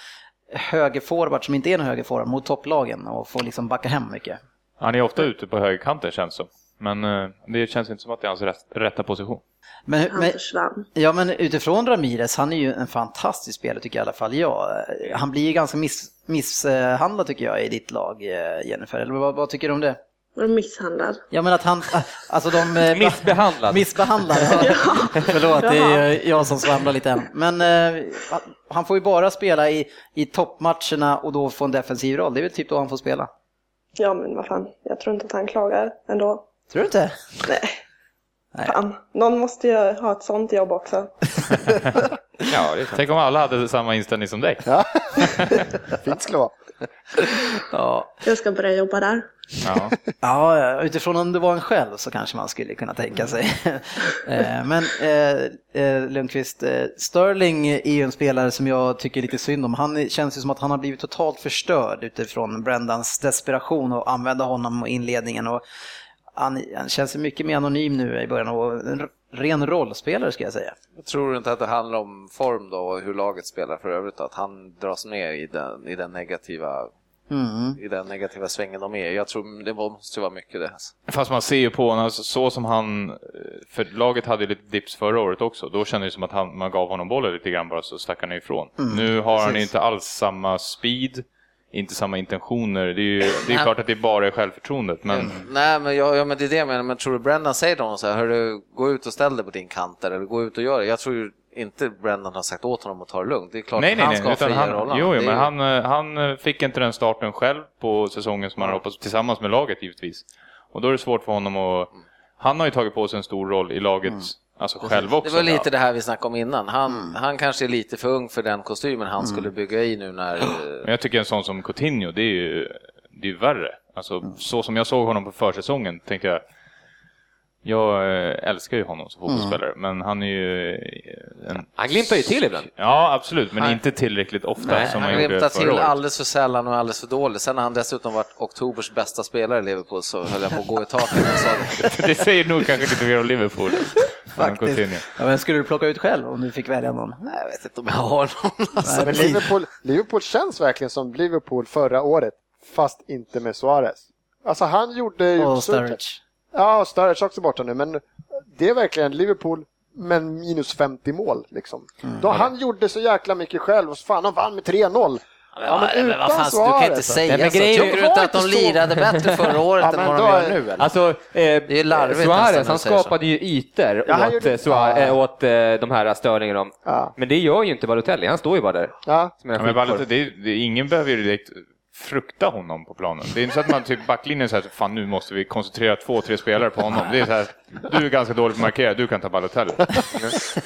S1: högerforward som inte är en högerforward mot topplagen och få liksom backa hem mycket.
S2: Han är ofta ute på högerkanten känns som. Men eh, det känns inte som att det är hans rätt, rätta position.
S1: Men,
S7: Han
S1: men,
S7: försvann.
S1: ja, men utifrån Ramirez, han är ju en fantastisk spelare tycker jag i alla fall. Ja, eh, han blir ju ganska miss, misshandlad tycker jag i ditt lag, eh, Jennifer. Eller vad, vad tycker du om det?
S7: Misshandlad.
S1: Ja men att han, alltså de... eh, [LAUGHS]
S5: Missbehandlad.
S1: Missbehandlad, ja. [LAUGHS] Förlåt, det är jag som svamlar lite än. Men han får ju bara spela i, i toppmatcherna och då få en defensiv roll. Det är väl typ då han får spela.
S7: Ja men vad fan. Jag tror inte att han klagar ändå.
S1: Tror du inte?
S7: Nej.
S1: Nej.
S7: Fan. Någon måste ju ha ett sånt jobb också. [LAUGHS]
S5: Ja.
S2: Tänk om alla hade samma inställning som dig. [LAUGHS]
S4: Fint skulle det vara.
S1: Ja.
S7: Jag ska börja jobba där. [LAUGHS]
S2: Ja.
S1: ja, utifrån om det var en själv så kanske man skulle kunna tänka sig. [LAUGHS] Eh, Men eh, eh, Lundqvist, eh, Sterling är ju en spelare som jag tycker lite synd om. Han känns ju som att han har blivit totalt förstörd utifrån Brendans desperation och använda honom i inledningen. Och han, han känns mycket mer anonym nu i början och ren rollspelare ska jag säga.
S3: Jag tror inte att det handlar om form då och hur laget spelar för övrigt, att han dras ner i den, i den, negativa,
S1: Mm.
S3: i den negativa svängen de är Jag tror det måste vara mycket det.
S2: Fast man ser ju på honom, alltså, så som han, eh, för laget hade ju lite dips förra året också, då kändes det som att han, man gav honom bollen lite grann bara så stack han ifrån. nu har han ju
S1: precis.
S2: inte alls samma speed, inte samma intentioner. Det är ju det är klart att det bara är självförtroendet, men
S3: Nej, men, jag, ja, men det är det jag menar. Men tror du Brendan säger till honom så här, Hörru, gå ut och ställ dig på din kant där, eller gå ut och gör det. Jag tror ju inte Brendan har sagt åt honom att ta det lugnt. Det är klart
S2: nej,
S3: att
S2: nej,
S3: han
S2: nej.
S3: ska ha
S2: Utan
S3: fria
S2: han, jo, jo, men
S3: ju-
S2: han, eh, han eh, fick inte den starten själv på säsongen som han hade hoppats, tillsammans med laget givetvis. Och då är det svårt för honom att... Han har ju tagit på sig en stor roll i laget, alltså själv
S3: Det
S2: också.
S3: var lite det här vi snackade om innan. Han, han kanske är lite för ung för den kostymen han skulle bygga i nu när...
S2: Men jag tycker en sån som Coutinho, det är ju, det är ju värre. Alltså, så som jag såg honom på försäsongen tänkte jag, jag eh, älskar ju honom som fotbollsspelare, men han är ju eh, en...
S5: Han glimtar ju till ibland.
S2: Ja, absolut, men
S3: Han-
S2: inte tillräckligt ofta
S3: Nej,
S2: som
S3: han
S2: han gjorde
S3: glimtar
S2: förra
S3: till
S2: året.
S3: alldeles för sällan och alldeles för dåligt. Sen har han dessutom varit oktobers bästa spelare i Liverpool så höll jag på att gå i taket. det. [LAUGHS]
S2: det säger nog kanske lite mer om Liverpool.
S1: Faktiskt. Ja, men skulle du plocka ut själv om du fick välja någon?
S3: Nej, jag vet inte om jag har någon. Alltså.
S4: Men Liverpool, Liverpool känns verkligen som Liverpool förra året, fast inte med Suarez. Alltså han gjorde ju...
S1: Och Sturridge.
S4: Ja, och Sturridge också borta nu, men det är verkligen Liverpool men minus 50 mål liksom. Då han gjorde så jäkla mycket själv och fan han vann med 3-0. Ja, men
S3: men vad
S4: utan
S3: fan, du kan inte
S4: Suarez.
S3: säga
S5: Nej, men
S3: så.
S5: grejen-
S3: Tycker du inte att de lirade bättre förra [LAUGHS] året
S4: Ja,
S3: än
S4: men
S3: vad de gör nu? Eller?
S5: Alltså, eh,
S3: Det är larvigt
S5: Suarez han
S3: säger så.
S5: skapade ju ytor
S4: Ja,
S5: åt,
S4: gjorde-
S5: eh, Suarez,
S4: Ja.
S5: eh, åt eh, de här dem.
S4: Ja.
S5: Men det gör ju inte Balotelli, han står ju bara där.
S4: Ja,
S2: men. Balotelli, det, det, ingen behöver ju direkt frukta honom på planen. Det är inte så att man typ backlinjen säger fan nu måste vi koncentrera två, tre spelare på honom. Det är så här, du är ganska dålig på att markera, du kan ta Balotelli.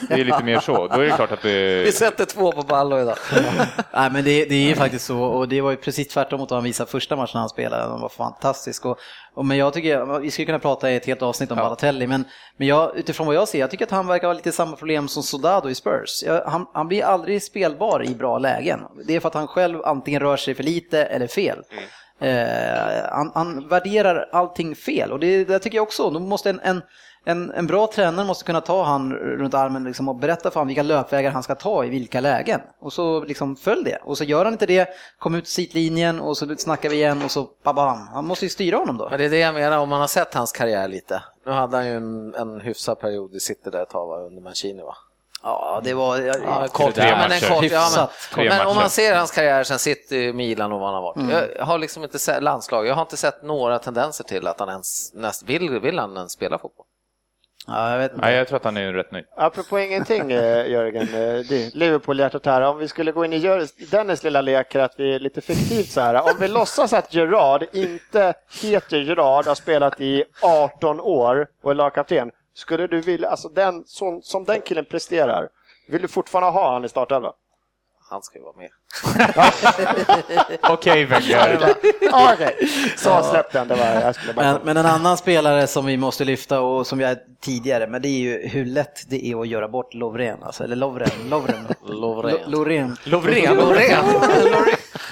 S2: Det är lite mer så. Då är det klart att det...
S3: Vi sätter två på Ballo idag. [LAUGHS]
S1: Nej, men det, det är ju faktiskt så och det var ju precis tvärtom mot vad han visade första matchen han spelade. Den var fantastisk. Och, men jag tycker, vi skulle kunna prata i ett helt avsnitt om Balotelli, men, men jag, utifrån vad jag ser, jag tycker att han verkar ha lite samma problem som Sodado i Spurs. Jag, han, han blir aldrig spelbar i bra lägen. Det är för att han själv antingen rör sig för lite eller fel. Eh, han, han värderar allting fel och det, det tycker jag också. Då måste en, en, en, en bra tränare måste kunna ta han runt armen liksom och berätta för honom vilka löpvägar han ska ta i vilka lägen. Och så liksom följ det. Och så gör han inte det, kom ut sitlinjen och så snackar vi igen och så babam. Han måste ju styra honom då.
S3: Men det är det jag menar, om man har sett hans karriär lite. Nu hade han ju en, en hyfsad period i City där ett tag under Mancini va?
S1: Ja, det var...
S3: Ja, kort, ja, men en kort, ja, men,
S2: Tre
S3: men om man ser hans karriär sen City, Milan och vad han har varit.
S1: Mm.
S3: Jag har liksom inte sett landslag, jag har inte sett några tendenser till att han ens, näst, vill, vill han ens spela fotboll?
S1: Ja, jag vet inte.
S2: Nej, jag tror att han är rätt nöjd.
S4: Apropå ingenting eh, Jörgen, eh, det- Liverpool-hjärtat här. Om vi skulle gå in i Dennis lilla lek här, att vi är lite fiktivt så här. Om vi låtsas att Gerard inte heter Gerard, har spelat i 18 år och är lagkapten. Skulle du vilja, alltså den, som, som den killen presterar, vill du fortfarande ha han i startelvan?
S3: Han ska ju vara med. [LAUGHS]
S2: Okej, Wenger.
S4: Okej, så släpp den. Det var, jag skulle bara...
S1: Men, men en annan spelare som vi måste lyfta och som jag tidigare, men det är ju hur lätt det är att göra bort Lovren, alltså, eller Lovren, Lovren.
S3: Lovren.
S5: Lovren.
S3: Loreen.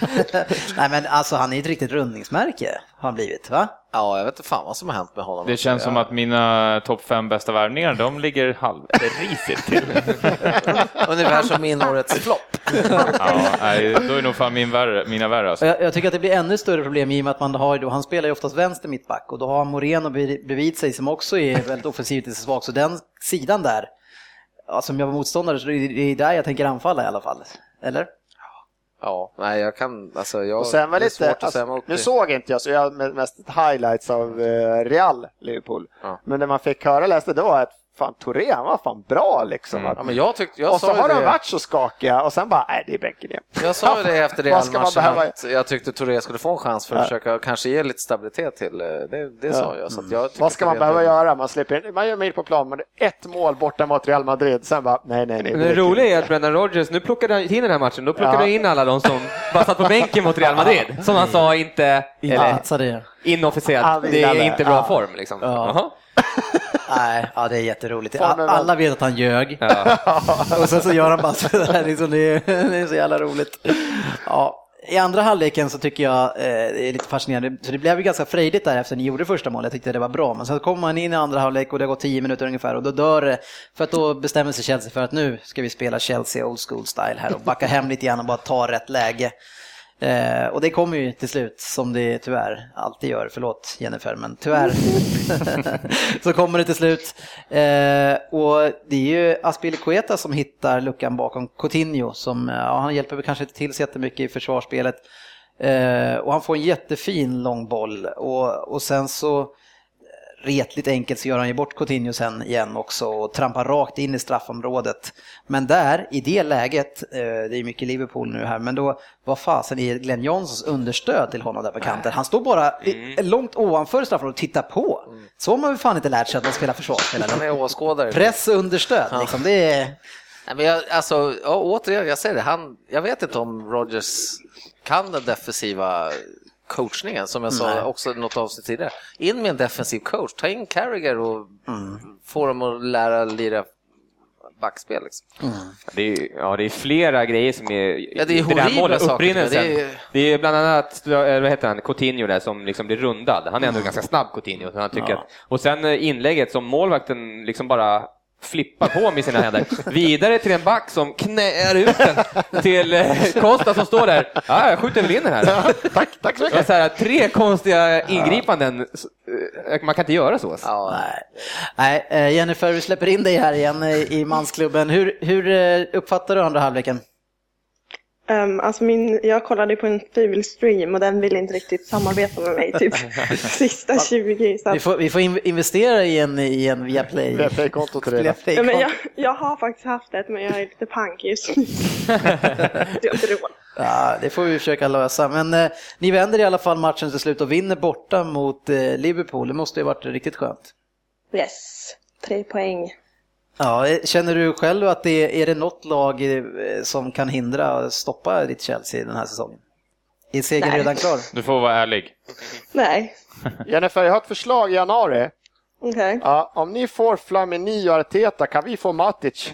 S3: [LAUGHS]
S1: Nej men alltså han är ett riktigt rundningsmärke, har han blivit, va?
S3: Ja, jag vet inte fan vad som har hänt med honom.
S2: Det känns som att mina topp fem bästa värvningar, de ligger halvrisigt till. [LAUGHS]
S3: Ungefär som min årets flopp.
S2: Ja, nej, då är nog fan min värre, mina värre
S1: Och
S2: alltså.
S1: Jag, jag tycker att det blir ännu större problem i och med att man har ju då, han spelar ju oftast vänster mittback och då har han Moreno bred- bredvid sig som också är väldigt offensivt lite svag, så den sidan där, ja, som jag var motståndare så det är det är där jag tänker anfalla i alla fall. Eller?
S3: Ja, nej jag kan, alltså jag...
S4: Och sen var
S3: det är
S4: lite,
S3: svårt att säga
S4: alltså, nu
S3: det.
S4: såg inte jag så jag mest highlights av eh, Real Liverpool.
S3: Ja.
S4: Men när man fick höra läste då att fan Touré han var fan bra liksom.
S2: Mm.
S4: Att,
S3: Ja, men jag tyckte, jag
S4: och så har de varit så skakiga och sen bara, nej det är bänken igen.
S3: Jag sa ju det efter [LAUGHS] Real-matchen att jag tyckte Touré skulle få en chans för att
S4: Ja.
S3: försöka kanske ge lite stabilitet till. eh, Det, det sa jag. Så att jag tycker
S4: Vad ska man behöva göra? Man, slipper, man gör mil på plan, men ett mål borta mot Real Madrid. Sen bara, nej, nej, nej. Det
S5: det roliga är att Brendan Rodgers, nu plockade han in den här matchen, då plockade
S4: Ja.
S5: han in alla de som bara satt på bänken mot Real Madrid. Som han sa inte, eller inofficiellt,
S4: Ja,
S5: det är inte bra
S4: Ja.
S5: form liksom. [LAUGHS]
S1: Nej, ja det är jätteroligt. Alla vet att han ljög.
S5: Ja. [LAUGHS]
S1: Och sen så gör han bara sådär, liksom, det, är, det är så jävla roligt. Ja. I andra halvleken så tycker jag eh, det är lite fascinerande, så det blev ju ganska frejdigt där efter ni gjorde första målet, jag tyckte det var bra, men sen kommer man in i andra halvlek och det har gått tio minuter ungefär och då dör det, för att då bestämmer sig Chelsea för att nu ska vi spela Chelsea old school style här och backa hem lite grann och bara ta rätt läge. Eh, och det kommer ju till slut, som det tyvärr alltid gör, förlåt Jennifer, men tyvärr [LAUGHS] så kommer det till slut. Eh, och det är ju Aspilicueta som hittar luckan bakom Coutinho, som, eh, ja, han hjälper väl kanske inte till så jättemycket i försvarsspelet. Eh, och han får en jättefin lång boll och, och sen så retligt enkelt så gör han ju bort Coutinho sen igen också och trampar rakt in i straffområdet. Men där, i det läget, eh, det är mycket Liverpool nu här, men då, vad fasen är Glenn Johnsons understöd till honom där på kanten? Han står bara i, långt ovanför straffområdet och tittar på. Så har man väl fan inte lärt sig att man spelar försvarsspel.
S3: Han
S1: eller?
S3: är åskådare.
S1: Press och understöd, liksom, det är...
S3: Nej, men jag, alltså, ja, återigen, jag säger det, han, jag vet inte om Rodgers kan den defensiva coachningen, som jag sa
S1: Nej.
S3: också något avsnitt tidigare. In med en defensiv coach, ta in Carragher och få dem att lära lira backspel. Liksom.
S5: Det är, ja, det är flera grejer som är...
S3: Ja, det är
S5: målet,
S3: saker,
S5: upprinnelsen.
S3: det är-
S5: Det är bland annat, eh, vad heter han, Coutinho där som liksom blir rundad. Han är ändå ganska snabb Coutinho. Han tycker
S1: Ja.
S5: att, och sen eh, inlägget som målvakten liksom bara flippar på med sina händer. Vidare till en back som knäar ut den till eh, Costa som står där. Ja, jag skjuter väl in den här.
S4: Tack, tack så mycket.
S5: så här, tre konstiga ingripanden. Eh, Man kan inte göra så.
S3: Ja,
S1: Nej. Nej, eh, Jennifer, vi släpper in dig här igen i mansklubben. Hur, hur uppfattar du andra halvleken?
S7: Um, alltså min, jag kollade på en frivillig stream och den ville inte riktigt samarbeta med mig typ [LAUGHS] sista 20. Så
S1: Vi
S7: att,
S1: får, vi får in- investera i en, i en Viaplay.
S4: Viaplay-konto till dig
S7: ja, men jag, jag har faktiskt haft det men jag är lite pank just nu. [LAUGHS] inte råd.
S1: Ja, det får vi försöka lösa. Men eh, ni vänder i alla fall matchen till slut och vinner borta mot eh, Liverpool. Det måste ju varit riktigt skönt.
S7: Yes, tre poäng.
S1: Ja, känner du själv att det är det något lag eh, som kan hindra stoppa ditt Chelsea den här säsongen? Är segern
S7: Nej.
S1: redan klar?
S2: Du får vara ärlig. [LAUGHS]
S7: Nej,
S4: Jennifer, jag har ett förslag i januari.
S7: okej.
S4: Ja, om ni får Flamini och Arteta, kan vi få Matic?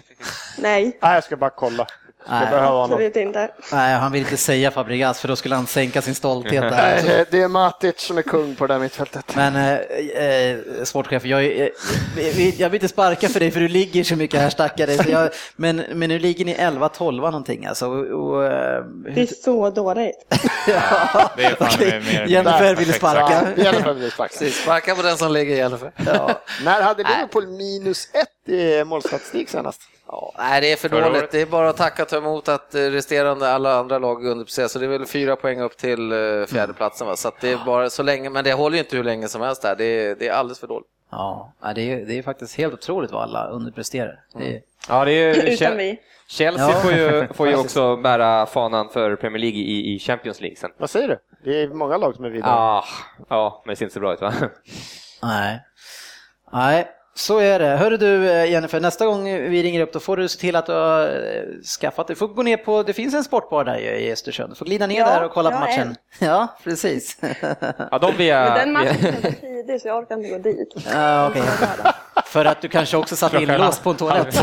S7: Nej,
S4: Nej, jag ska bara kolla.
S1: Nej.
S7: absolut inte.
S1: Nej, han vill inte säga Fabregas för då skulle han sänka sin stolthet där.
S4: Nej, det är Matic som är kung på det där mittfältet.
S1: Men eh, eh, sportchef, jag, eh, jag vill inte sparka för dig för du ligger så mycket här stackare. Så jag, men, men nu ligger ni 11-12 någonting alltså. Och, och, eh,
S7: Det är så dåligt. [LAUGHS]
S1: ja,
S2: Det är fan
S1: okej.
S2: mer-
S1: Jennifer
S2: perfekt
S1: sparka.
S4: Ja, Jennifer vill sparka.
S3: Precis, sparka på den som ligger i alla fall.
S1: Ja.
S4: När hade Liverpool minus ett i målstatistik senast?
S3: Ja, nej, det är för
S2: Förra
S3: dåligt.
S2: året.
S3: Det är bara att tacka och ta emot att eh, resterande alla andra lag underpresterar. Så det är väl fyra poäng upp till eh, fjärdeplatsen. Va? Så att det är bara så länge, men det håller ju inte hur länge som helst där. Det är, det är alldeles för dåligt.
S1: Ja, det är, det är faktiskt helt otroligt vad alla underpresterar. Det är,
S5: Ja, det är,
S7: Utan vi.
S5: Chelsea
S1: Ja.
S5: får ju, får ju [LAUGHS] också bära fanan för Premier League i, i Champions League sen.
S4: Vad säger du? Det är många lag som är vidare.
S5: Ah, ja, men det ser inte så bra ut va?
S1: nej. nej, så är det. Hörru du eh, Jennifer, nästa gång vi ringer upp då får du se till att du har eh, skaffat, du får gå ner på, det finns en sportbar där i Östersund, du får glida ner
S7: Ja,
S1: där och kolla på matchen. Ja, precis.
S5: Ja, de blir
S7: Men den matchen är så tidig så jag orkar inte gå dit.
S1: Ja, okej. För att du kanske också satt inlåst på en toalett.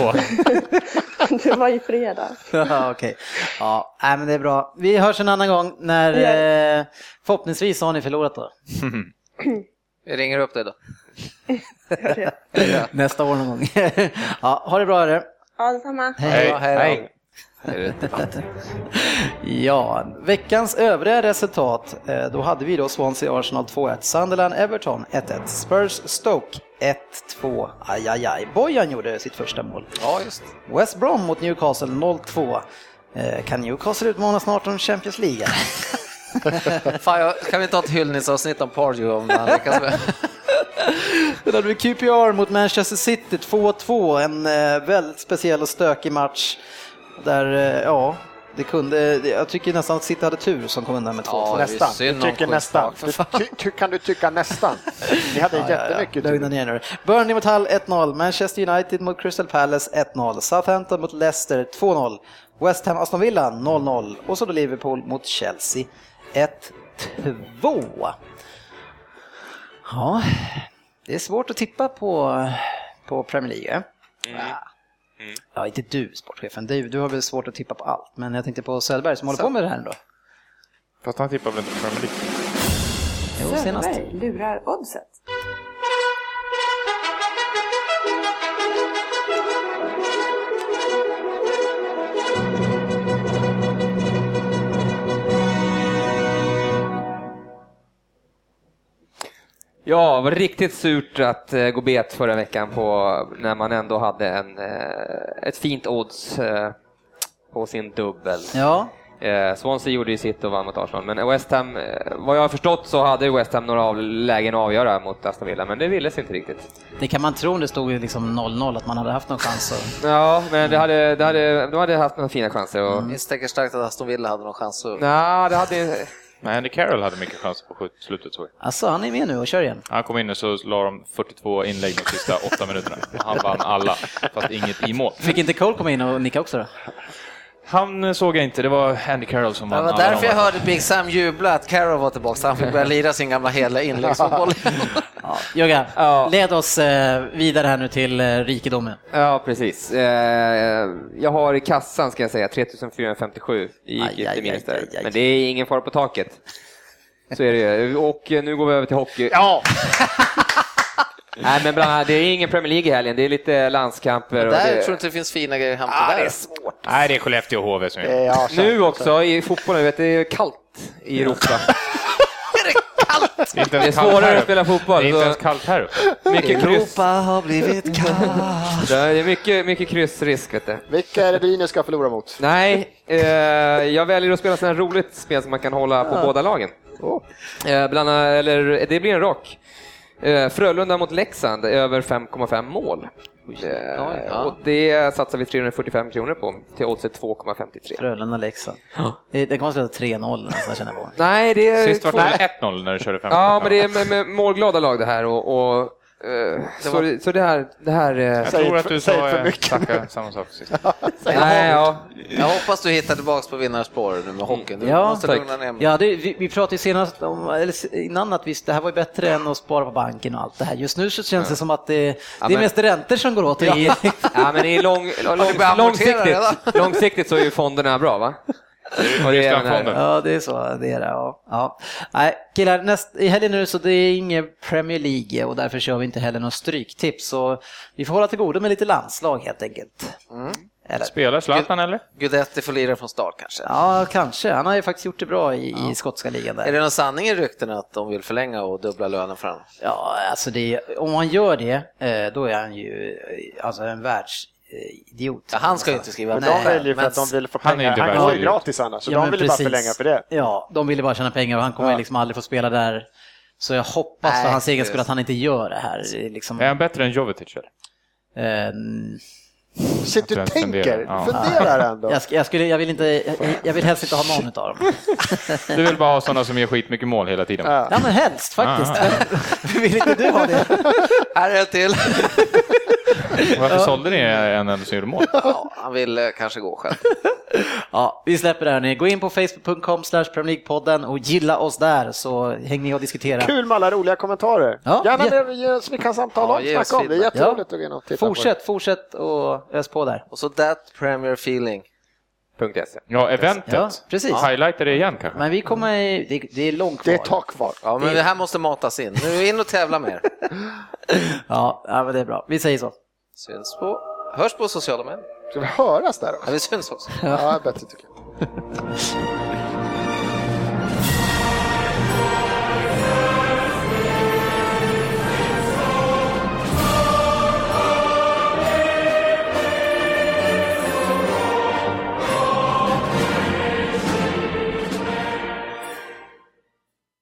S1: [LAUGHS]
S7: Det var i fredag.
S1: Ja, okej. Ja, nej, men det är bra. Vi hörs en annan gång när eh, förhoppningsvis har ni förlorat då. [LAUGHS]
S3: Vi ringer upp dig då. [LAUGHS]
S1: Nästa år någon gång. [LAUGHS] ja, ha det bra hörru.
S7: Ja, detsamma.
S2: Hej.
S3: Ja, hej.
S5: Hej. [LAUGHS]
S1: Ja, veckans övriga resultat. eh, Då hade vi då Swansea Arsenal 2-1, Sunderland Everton 1-1, Spurs Stoke 1-2. Aj, aj, aj. Bojan gjorde sitt första mål.
S3: Ja, just
S1: West Brom mot Newcastle 0-2. Eh, Kan Newcastle utmana snart om Champions League? [LAUGHS]
S3: Fan, jag, kan vi inte ha ett hyllningsavsnitt om Pardew om han lyckas med?
S1: Sen hade vi QPR mot Manchester City 2-2, en eh, väldigt speciell och stökig match. Där, eh, ja, det kunde, det- jag tycker nästan att City hade tur som kom undan med 2-2.
S3: Ja, det
S4: Nästan. Du tycker nästan. Du, ty, kan du tycka nästan? [LAUGHS] Ni hade jättemycket
S1: Lugna
S4: tur.
S1: ner nu. Burnley mot Hull 1-0, Manchester United mot Crystal Palace 1-0, Southampton mot Leicester 2-0, West Ham Aston Villa 0-0 och så då Liverpool mot Chelsea 1-2. Ja, det är svårt att tippa på, på Premier League. eh? Ja, inte du sportchefen, du, du har väl svårt att tippa på allt, men jag tänkte på Söderberg som håller på med det här ändå.
S2: Fast han tippar väl inte Premier League?
S1: Jo, senast.
S6: Söderberg lurar oddset.
S5: Ja, det var riktigt surt att eh, gå bet förra veckan på när man ändå hade en, eh, ett fint odds eh, på sin dubbel.
S1: Ja,
S5: Swansea gjorde ju sitt och vann mot Arsenal, men West Ham, vad jag har förstått så hade West Ham några av lägen att avgöra mot Aston Villa, men det ville sig inte riktigt.
S1: det kan man tro om det stod ju liksom 0-0 att man hade haft någon chans att [LAUGHS]
S5: Ja, men det hade, det hade, de hade haft några fina chanser. Och,
S3: Misstänker starkt att Aston Villa hade någon chans att...
S5: Nej, det hade...
S2: Men Andy Carroll hade mycket chanser på slutet såg jag.
S1: Alltså, han är med nu och kör igen.
S2: Han kom in och så la de 42 inlägg de sista åtta minuterna. Han vann alla, fast inget i mål.
S1: Fick inte Cole komma in och nicka också då?
S2: Han såg jag inte, det var Andy Carroll som
S3: Det
S2: vann
S3: var
S2: alla
S3: därför jag
S2: de
S3: hörde Big Sam jubla att Carroll var tillbaka, han fick börja [LAUGHS] lira sin gamla hela inläggsfotboll.
S1: Ja,
S5: Ja.
S1: led oss eh, vidare här nu till eh, rikedomen.
S5: Ja, precis. Eh, jag har i kassan, ska jag säga, 3457. Det gick
S1: Aj,
S5: inte
S1: aj,
S5: minus
S1: aj,
S5: där.
S1: aj, aj.
S5: Men det är ingen fara på taket. Så är det ju. Och eh, nu går vi över till hockey.
S4: Ja, [LAUGHS]
S5: Nej, men bland annat, det är ingen Premier League i helgen, det är lite landskamper. Och
S3: Där
S5: det...
S3: tror inte det finns fina grejer att
S5: Ah, det
S3: där.
S5: är svårt.
S2: Nej, det är Skellefteå och HV som
S4: det
S2: gör
S4: är Arsenal.
S5: Nu också i fotbollen, vet, det är kallt i Europa. [LAUGHS]
S2: Det är inte
S5: Det är svårare att spela fotboll.
S2: Det är inte ens kallt här uppe.
S5: mycket kryss.
S1: har blivit kallt.
S5: Det är mycket, mycket kryssrisk, vet du.
S4: Vilka är det Brynäs ska förlora mot?
S5: Nej, eh, jag väljer att spela sådana roligt spel som man kan hålla på båda lagen.
S4: Oh.
S5: Eh, bland, eller, det blir en rock. Eh, Frölunda mot Leksand, över 5,5 mål. Eh,
S3: Oj, ja.
S5: Och det satsar vi 345 kronor på till oddset 2,53.
S1: Frölunda-Leksand. Det det kommer att sluta 3-0 nästan känner jag på.
S5: Nej, det är...
S2: Sist var det 1-0 när du körde 5
S5: Ja, men det är med, med målglada lag det här och, och eh, så, det, så det här... Det här eh,
S2: Jag tror att du sa
S4: för
S2: eh,
S4: mycket.
S2: Zacka samma sak [LAUGHS] sist.
S5: nej, ja.
S3: Jag hoppas du hittar tillbaks på vinnarspåret nu med hockeyn. Du
S1: Ja,
S3: måste
S5: tack.
S3: lugna ner mig.
S1: Ja, det, vi, vi pratade ju senast om, eller innan att visst, det här var ju bättre än att spara på banken och allt det här. Just nu så känns det som att det, det är
S5: men-
S1: mest räntor som går åt. i-
S5: ja, [LAUGHS] men i lång, lång,
S3: amortera
S5: långsiktigt, långsiktigt så är ju fonderna bra, va? Och det är här.
S2: Rysslandfonden.
S1: Ja, det är så. Det är det, ja. ja. Nej, killar, näst, i helgen nu så det är ingen Premier League och därför kör vi inte heller någon stryktips. Så vi får hålla till godo med lite landslag helt enkelt. Eller?
S2: Spelar Zlatan eller?
S3: Guidetti får lira från start kanske.
S1: Ja, kanske. Han har ju faktiskt gjort det bra i, i skotska ligan
S3: Är
S1: där.
S3: det någon sanning i ryktena att de vill förlänga och dubbla lönen för honom?
S1: Ja, alltså det, om man gör det, eh, då är han ju eh, alltså en världsidiot.
S3: Ja, han ska ju inte skriva
S4: Men de väljer ju för att de vill få
S2: Han är
S4: pengar.
S2: inte
S4: Han går ju gratis annars, så
S1: Ja,
S4: de vill ju bara
S1: precis.
S4: förlänga för det.
S1: Ja, de ville bara tjäna pengar och han kommer
S4: Ja.
S1: liksom aldrig få spela där. Så jag hoppas
S3: Nej,
S1: för hans egen skull att han inte gör det här. Liksom,
S2: Är han bättre än Jovetic eller?
S1: eh,
S4: Shit, du tänker,
S2: funderar, ja.
S4: funderar ändå.
S1: jag, jag, skulle, jag, vill inte, jag, jag vill helst inte ha någon utav dem. [LAUGHS]
S2: Du vill bara ha sådana som gör skitmycket mål hela tiden.
S4: Ja.
S1: Ja men helst faktiskt. [LAUGHS] vill inte du ha det?
S3: Här är ett till. [LAUGHS]
S2: Varför sålde ni en enda som gjorde mål?
S3: Ja, han vill eh, kanske gå själv.
S1: Ja, vi släpper det här nu. Gå in på facebook.com podden och gilla oss där så hänger ni och diskuterar.
S4: Kul med alla roliga kommentarer.
S1: Ja,
S4: Gärna
S1: ja.
S4: mer så vi kan samtala
S3: Ja,
S4: om, snacka om. Det är jätteroligt att gå in och titta på det.
S1: Fortsätt, fortsätt och ös på där.
S3: Och så That Premier Feeling.
S5: .se.
S2: Ja, eventet.
S1: Ja, precis.
S2: Highlighta det igen kanske.
S1: Men vi kommer, det, det är långt kvar.
S4: Det är ett tag kvar.
S3: Ja, men det här måste matas in. Nu in och tävla mer. [LAUGHS]
S1: Ja, ja, men det är bra. Vi säger så.
S3: Syns på, hörs på sociala medier.
S4: Ska vi höras där
S3: Ja,
S4: också?
S3: vi syns också.
S4: Ja, bättre tycker jag. [LAUGHS]